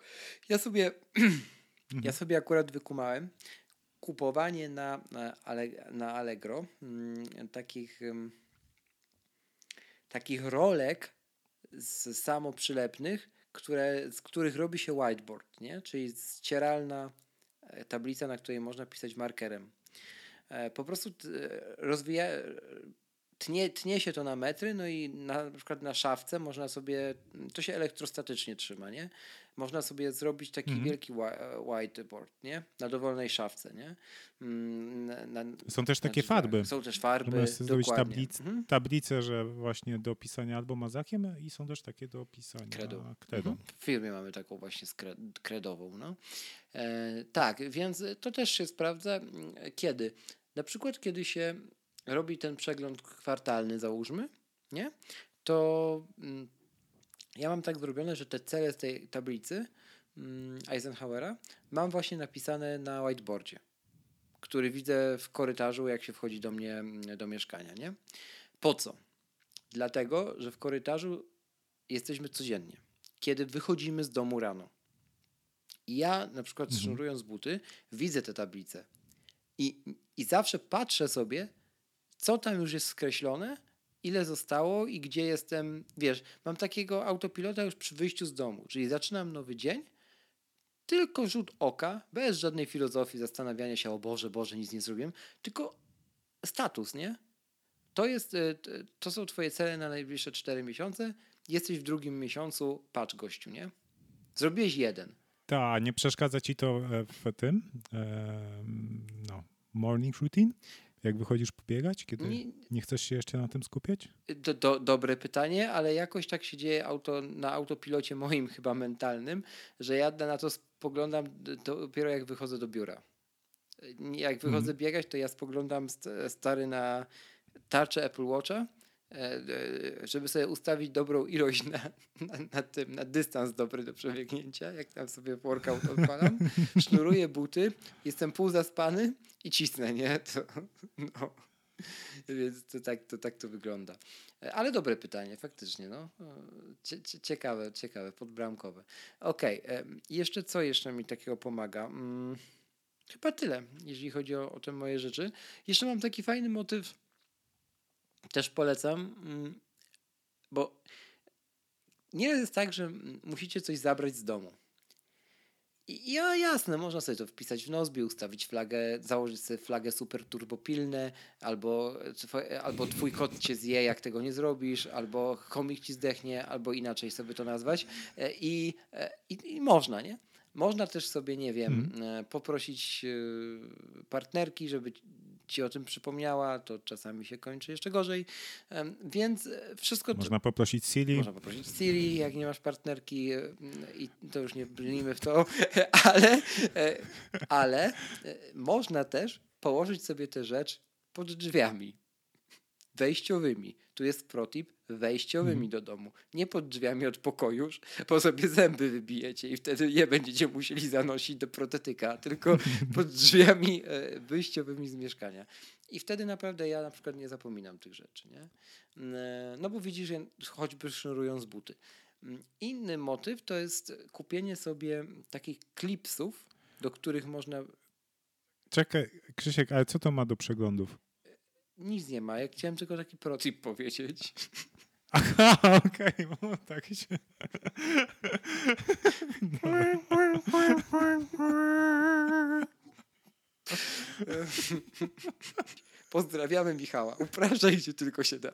Ja sobie, [CLEARS THROAT] ja sobie akurat wykumałem kupowanie na, na, na Allegro mm, takich, takich rolek z samoprzylepnych, które, z których robi się whiteboard, nie? czyli ścieralna e, tablica, na której można pisać markerem. E, po prostu rozwija, tnie, tnie się to na metry, no i na, przykład na szafce można sobie, to się elektrostatycznie trzyma, nie? Można sobie zrobić taki mhm. wielki whiteboard, nie? Na dowolnej szafce, nie? Mm, na, na, są też takie farby. Są też farby, Możesz zrobić tablic, mhm. tablicę, że właśnie do pisania albo mazakiem i są też takie do pisania kredą. kredą. Mhm. W firmie mamy taką właśnie kredową, no. E, tak, więc to też się sprawdza. Kiedy? Na przykład, kiedy się robi ten przegląd kwartalny, załóżmy, nie? To mm, ja mam tak zrobione, że te cele z tej tablicy mm, Eisenhowera mam właśnie napisane na whiteboardzie, który widzę w korytarzu, jak się wchodzi do mnie mm, do mieszkania, nie? Po co? Dlatego, że w korytarzu jesteśmy codziennie. Kiedy wychodzimy z domu rano. I ja na przykład mhm. sznurując buty, widzę te tablice. I, I zawsze patrzę sobie, co tam już jest skreślone, ile zostało i gdzie jestem. Wiesz, mam takiego autopilota już przy wyjściu z domu, czyli zaczynam nowy dzień, tylko rzut oka, bez żadnej filozofii, zastanawiania się, o Boże, Boże, nic nie zrobiłem, tylko status, nie? To, jest, e, to są twoje cele na najbliższe 4 miesiące. Jesteś w drugim miesiącu, patrz gościu, nie? Zrobiłeś jeden. Tak, nie przeszkadza ci to e, w tym no, morning routine? Jak wychodzisz pobiegać, kiedy nie, nie chcesz się jeszcze na tym skupiać? Do, do, dobre pytanie, ale jakoś tak się dzieje auto, na autopilocie moim chyba mentalnym, że ja na to spoglądam dopiero jak wychodzę do biura. Jak wychodzę mhm. biegać, to ja spoglądam stary na tarczę Apple Watcha żeby sobie ustawić dobrą ilość na, na, na, tym, na dystans dobry do przebiegnięcia, jak tam sobie workout odpalam, [LAUGHS] sznuruję buty, jestem pół zaspany i cisnę, nie? [LAUGHS] To, no. Więc to tak, to tak to wygląda. E, ale dobre pytanie, faktycznie. No. Ciekawe, ciekawe, podbramkowe. Okej, okay. jeszcze co jeszcze mi takiego pomaga? Hmm, chyba tyle, jeżeli chodzi o, o te moje rzeczy. Jeszcze mam taki fajny motyw też polecam, mm, bo nie jest tak, że musicie coś zabrać z domu. I ja jasne, można sobie to wpisać w Nozbi, ustawić flagę, założyć sobie flagę super turbopilne, albo, albo twój kot cię zje, jak tego nie zrobisz, albo komik ci zdechnie, albo inaczej sobie to nazwać. E, I, e, i, i można, nie? Można też sobie, nie wiem, hmm. poprosić partnerki, żeby ci o tym przypomniała, to czasami się kończy jeszcze gorzej. Więc e, wszystko. Można poprosić Siri. Można poprosić Siri, jak nie masz partnerki, e, i to już nie brnijmy w to, [LAUGHS] ale, e, ale można też położyć sobie tę rzecz pod drzwiami wejściowymi. Tu jest protip wejściowymi mm. do domu. Nie pod drzwiami od pokoju, [LAUGHS] bo sobie zęby wybijecie i wtedy je będziecie musieli zanosić do protetyka, tylko [LAUGHS] pod drzwiami e, wyjściowymi z mieszkania. I wtedy naprawdę ja na przykład nie zapominam tych rzeczy. Nie? E, no bo widzisz, choćby sznurując buty. Mm, inny motyw to jest kupienie sobie takich klipsów, do których można. Czekaj, Krzysiek, ale co to ma do przeglądów? Nic nie ma. Ja chciałem tylko taki protip powiedzieć. Aha, okej, [LAUGHS] okay, tak się... Pozdrawiamy Michała. Upraszczaj się tylko się da.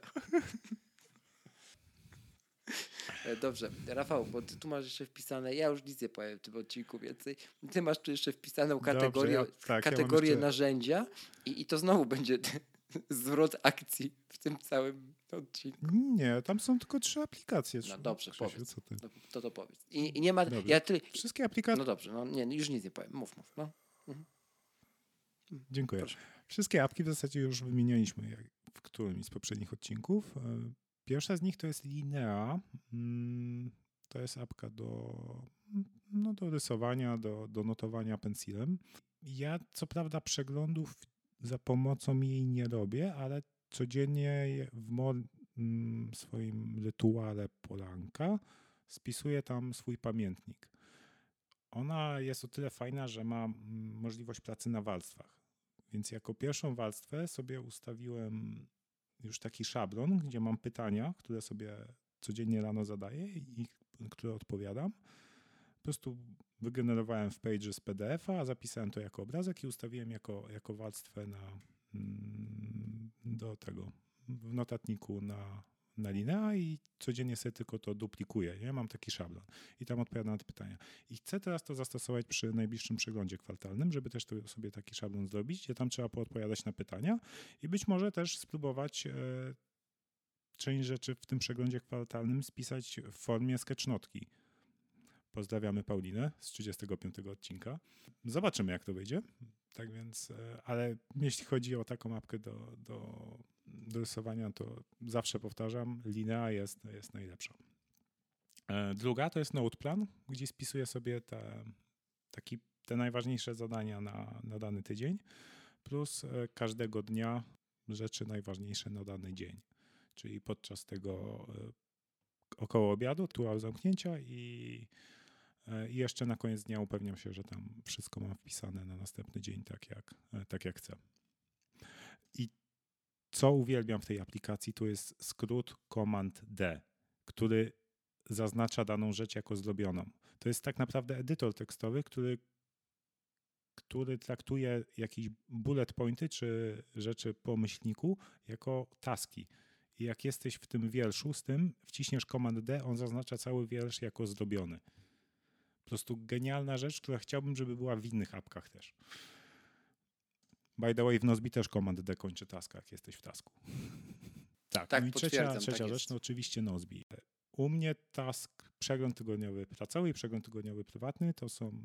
E, dobrze, Rafał, bo ty tu masz jeszcze wpisane, ja już nic nie powiem w tym odcinku więcej, ty masz tu jeszcze wpisaną kategorię, Dobrze, ja, tak, kategorię ja jeszcze... narzędzia i, i to znowu będzie zwrot akcji w tym całym odcinku. Nie, tam są tylko trzy aplikacje. No dobrze, Krzysiu, powiedz. Co ty? No, to to powiedz. I, i nie ma... Ja ty... Wszystkie aplikacje... No dobrze, no nie, już nic nie powiem. Mów, mów. No. Mhm. Dziękuję. Proszę. Wszystkie apki w zasadzie już wymienialiśmy w którymś z poprzednich odcinków. E, pierwsza z nich to jest Linea. Mm, to jest apka do, no, do rysowania, do, do notowania pensilem. Ja co prawda przeglądów za pomocą jej nie robię, ale codziennie w mm, swoim rytuale polanka spisuję tam swój pamiętnik. Ona jest o tyle fajna, że ma mm, możliwość pracy na warstwach. Więc jako pierwszą warstwę sobie ustawiłem już taki szablon, gdzie mam pytania, które sobie codziennie rano zadaję i które odpowiadam. Po prostu wygenerowałem w Page z PDF-a, zapisałem to jako obrazek i ustawiłem jako, jako warstwę na, mm, do tego w notatniku na, na linea i codziennie sobie tylko to duplikuję. Nie? Mam taki szablon i tam odpowiadam na te pytania. I chcę teraz to zastosować przy najbliższym przeglądzie kwartalnym, żeby też sobie taki szablon zrobić, gdzie tam trzeba poodpowiadać na pytania i być może też spróbować e, część rzeczy w tym przeglądzie kwartalnym spisać w formie sketchnotki Pozdrawiamy Paulinę z 35 odcinka. Zobaczymy, jak to wyjdzie. Tak więc, e, ale jeśli chodzi o taką mapkę do, do, do rysowania, to zawsze powtarzam, linea jest, jest najlepsza. E, druga to jest Noteplan, gdzie spisuję sobie te, taki, te najważniejsze zadania na, na dany tydzień, plus e, każdego dnia rzeczy najważniejsze na dany dzień. Czyli podczas tego około obiadu, tu zamknięcia i I jeszcze na koniec dnia upewniam się, że tam wszystko mam wpisane na następny dzień tak jak, e, tak jak chcę. I co uwielbiam w tej aplikacji, to jest skrót Command D, który zaznacza daną rzecz jako zrobioną. To jest tak naprawdę edytor tekstowy, który, który traktuje jakieś bullet pointy czy rzeczy po myślniku jako taski. I jak jesteś w tym wierszu z tym, wciśniesz Command D, on zaznacza cały wiersz jako zrobiony prostu genialna rzecz, która chciałbym, żeby była w innych apkach też. By the way, w Nozbi też Command D kończy taska, jak jesteś w tasku. [LAUGHS] Tak, tak no i trzecia, trzecia tak rzecz, no oczywiście Nozbi. U mnie task, przegląd tygodniowy pracowy i przegląd tygodniowy prywatny to są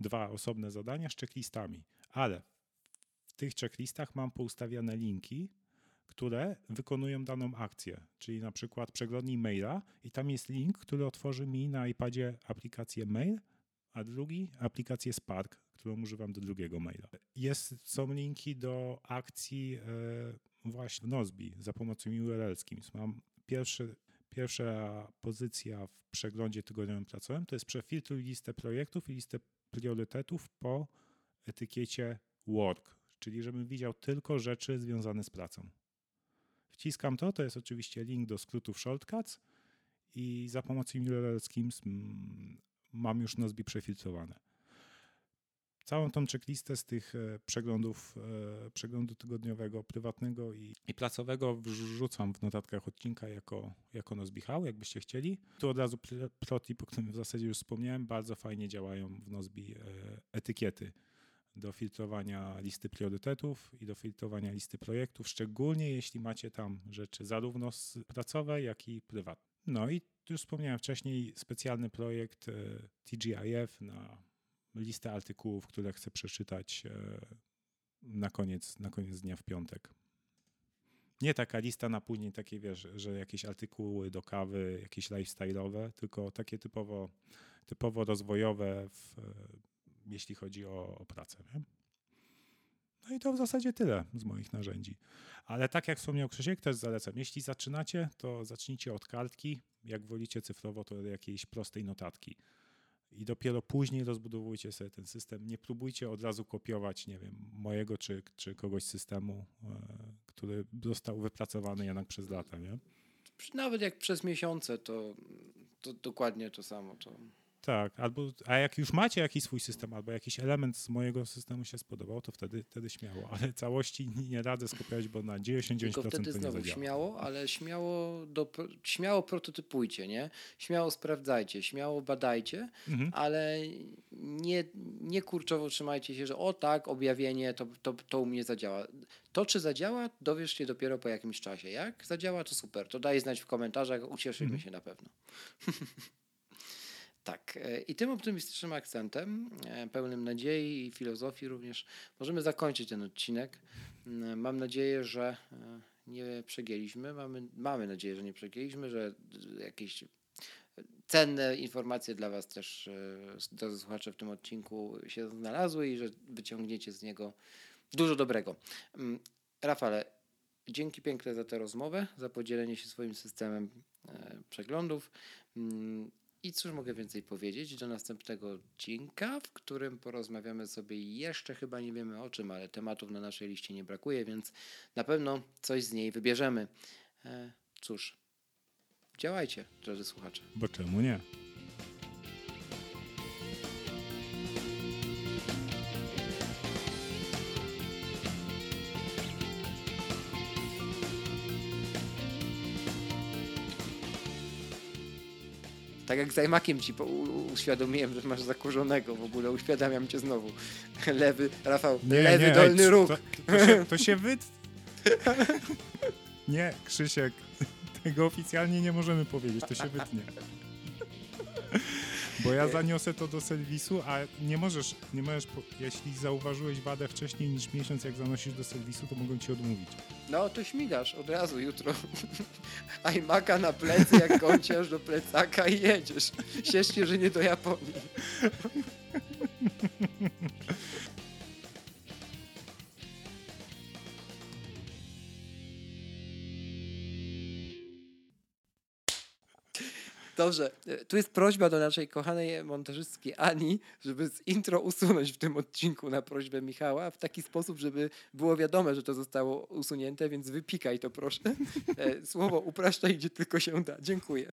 dwa osobne zadania z checklistami, ale w tych checklistach mam poustawiane linki, które wykonują daną akcję, czyli na przykład przeglądnij maila i tam jest link, który otworzy mi na iPadzie aplikację mail, a drugi aplikację Spark, którą używam do drugiego maila. Jest, są linki do akcji e, właśnie w Nozbi za pomocą URL Schemes. Mam pierwszy, pierwsza pozycja w przeglądzie tygodniowym pracowym to jest przefiltruj listę projektów i listę priorytetów po etykiecie work, czyli żebym widział tylko rzeczy związane z pracą. Wciskam to, to jest oczywiście link do skrótów shortcuts i za pomocą URL Schemes mam już Nozbi przefiltrowane. Całą tą checklistę z tych e, przeglądów, e, przeglądu tygodniowego, prywatnego i, i pracowego wrzucam w notatkach odcinka jako, jako Nozbihał, jakbyście chcieli. Tu od razu protip, o którym w zasadzie już wspomniałem, bardzo fajnie działają w Nozbi e, etykiety do filtrowania listy priorytetów i do filtrowania listy projektów, szczególnie jeśli macie tam rzeczy zarówno pracowe, jak i prywatne. No i już wspomniałem wcześniej, specjalny projekt TGIF na listę artykułów, które chcę przeczytać e, na koniec, na koniec dnia w piątek. Nie taka lista na później, takie wiesz, że jakieś artykuły do kawy, jakieś lifestyle'owe, tylko takie typowo, typowo rozwojowe, w, e, jeśli chodzi o, o pracę. Nie? No i to w zasadzie tyle z moich narzędzi. Ale tak jak wspomniał Krzysiek, też zalecam. Jeśli zaczynacie, to zacznijcie od kartki. Jak wolicie cyfrowo, to jakiejś prostej notatki i dopiero później rozbudowujcie sobie ten system. Nie próbujcie od razu kopiować, nie wiem, mojego czy, czy kogoś systemu, e, który został wypracowany jednak przez lata, nie? Nawet jak przez miesiące, to, to dokładnie to samo. To... Tak, albo, a jak już macie jakiś swój system, albo jakiś element z mojego systemu się spodobał, to wtedy, wtedy śmiało, ale całości nie radzę skopiować, bo na 99% Tylko wtedy to znowu zadziała. śmiało, ale śmiało, do, śmiało prototypujcie, nie? Śmiało sprawdzajcie, śmiało badajcie, mhm. ale nie, nie kurczowo trzymajcie się, że o tak, objawienie, to, to, to u mnie zadziała. To, czy zadziała, dowiesz się dopiero po jakimś czasie. Jak zadziała, to super. To daj znać w komentarzach, ucieszymy mhm. się na pewno. [LAUGHS] Tak, e, i tym optymistycznym akcentem, e, pełnym nadziei i filozofii również, możemy zakończyć ten odcinek. Mm, mam nadzieję, że e, nie przegięliśmy. Mamy, mamy nadzieję, że nie przegięliśmy, że jakieś cenne informacje dla Was też, drodzy słuchacze, w tym odcinku się znalazły i że wyciągniecie z niego dużo dobrego. Mm, Rafale, dzięki piękne za tę rozmowę, za podzielenie się swoim systemem przeglądów. I cóż mogę więcej powiedzieć? Do następnego odcinka, w którym porozmawiamy sobie jeszcze chyba nie wiemy o czym, ale tematów na naszej liście nie brakuje, więc na pewno coś z niej wybierzemy. E, cóż, działajcie, drodzy słuchacze. Bo czemu nie? Tak jak z iMaciem ci uświadomiłem, że masz zakurzonego. W ogóle uświadamiam cię znowu. [LAUGHS] Lewy, Rafał, nie, lewy nie, dolny róg. To, to, się, to się [LAUGHS] nie, Krzysiek, tego oficjalnie nie możemy powiedzieć, to się wytnie. Bo ja zaniosę to do serwisu, a nie możesz, nie możesz, jeśli zauważyłeś wadę wcześniej niż miesiąc, jak zanosisz do serwisu, to mogą ci odmówić. No to śmigasz od razu jutro. [LAUGHS] iMac'a na plecy, jak kąciasz do plecaka i jedziesz. Ciesz się, że nie do Japonii. [LAUGHS] Dobrze, e, tu jest prośba do naszej kochanej montażystki Ani, żeby z intro usunąć w tym odcinku na prośbę Michała w taki sposób, żeby było wiadome, że to zostało usunięte, więc wypikaj to proszę. E, słowo upraszczaj, gdzie tylko się da. Dziękuję.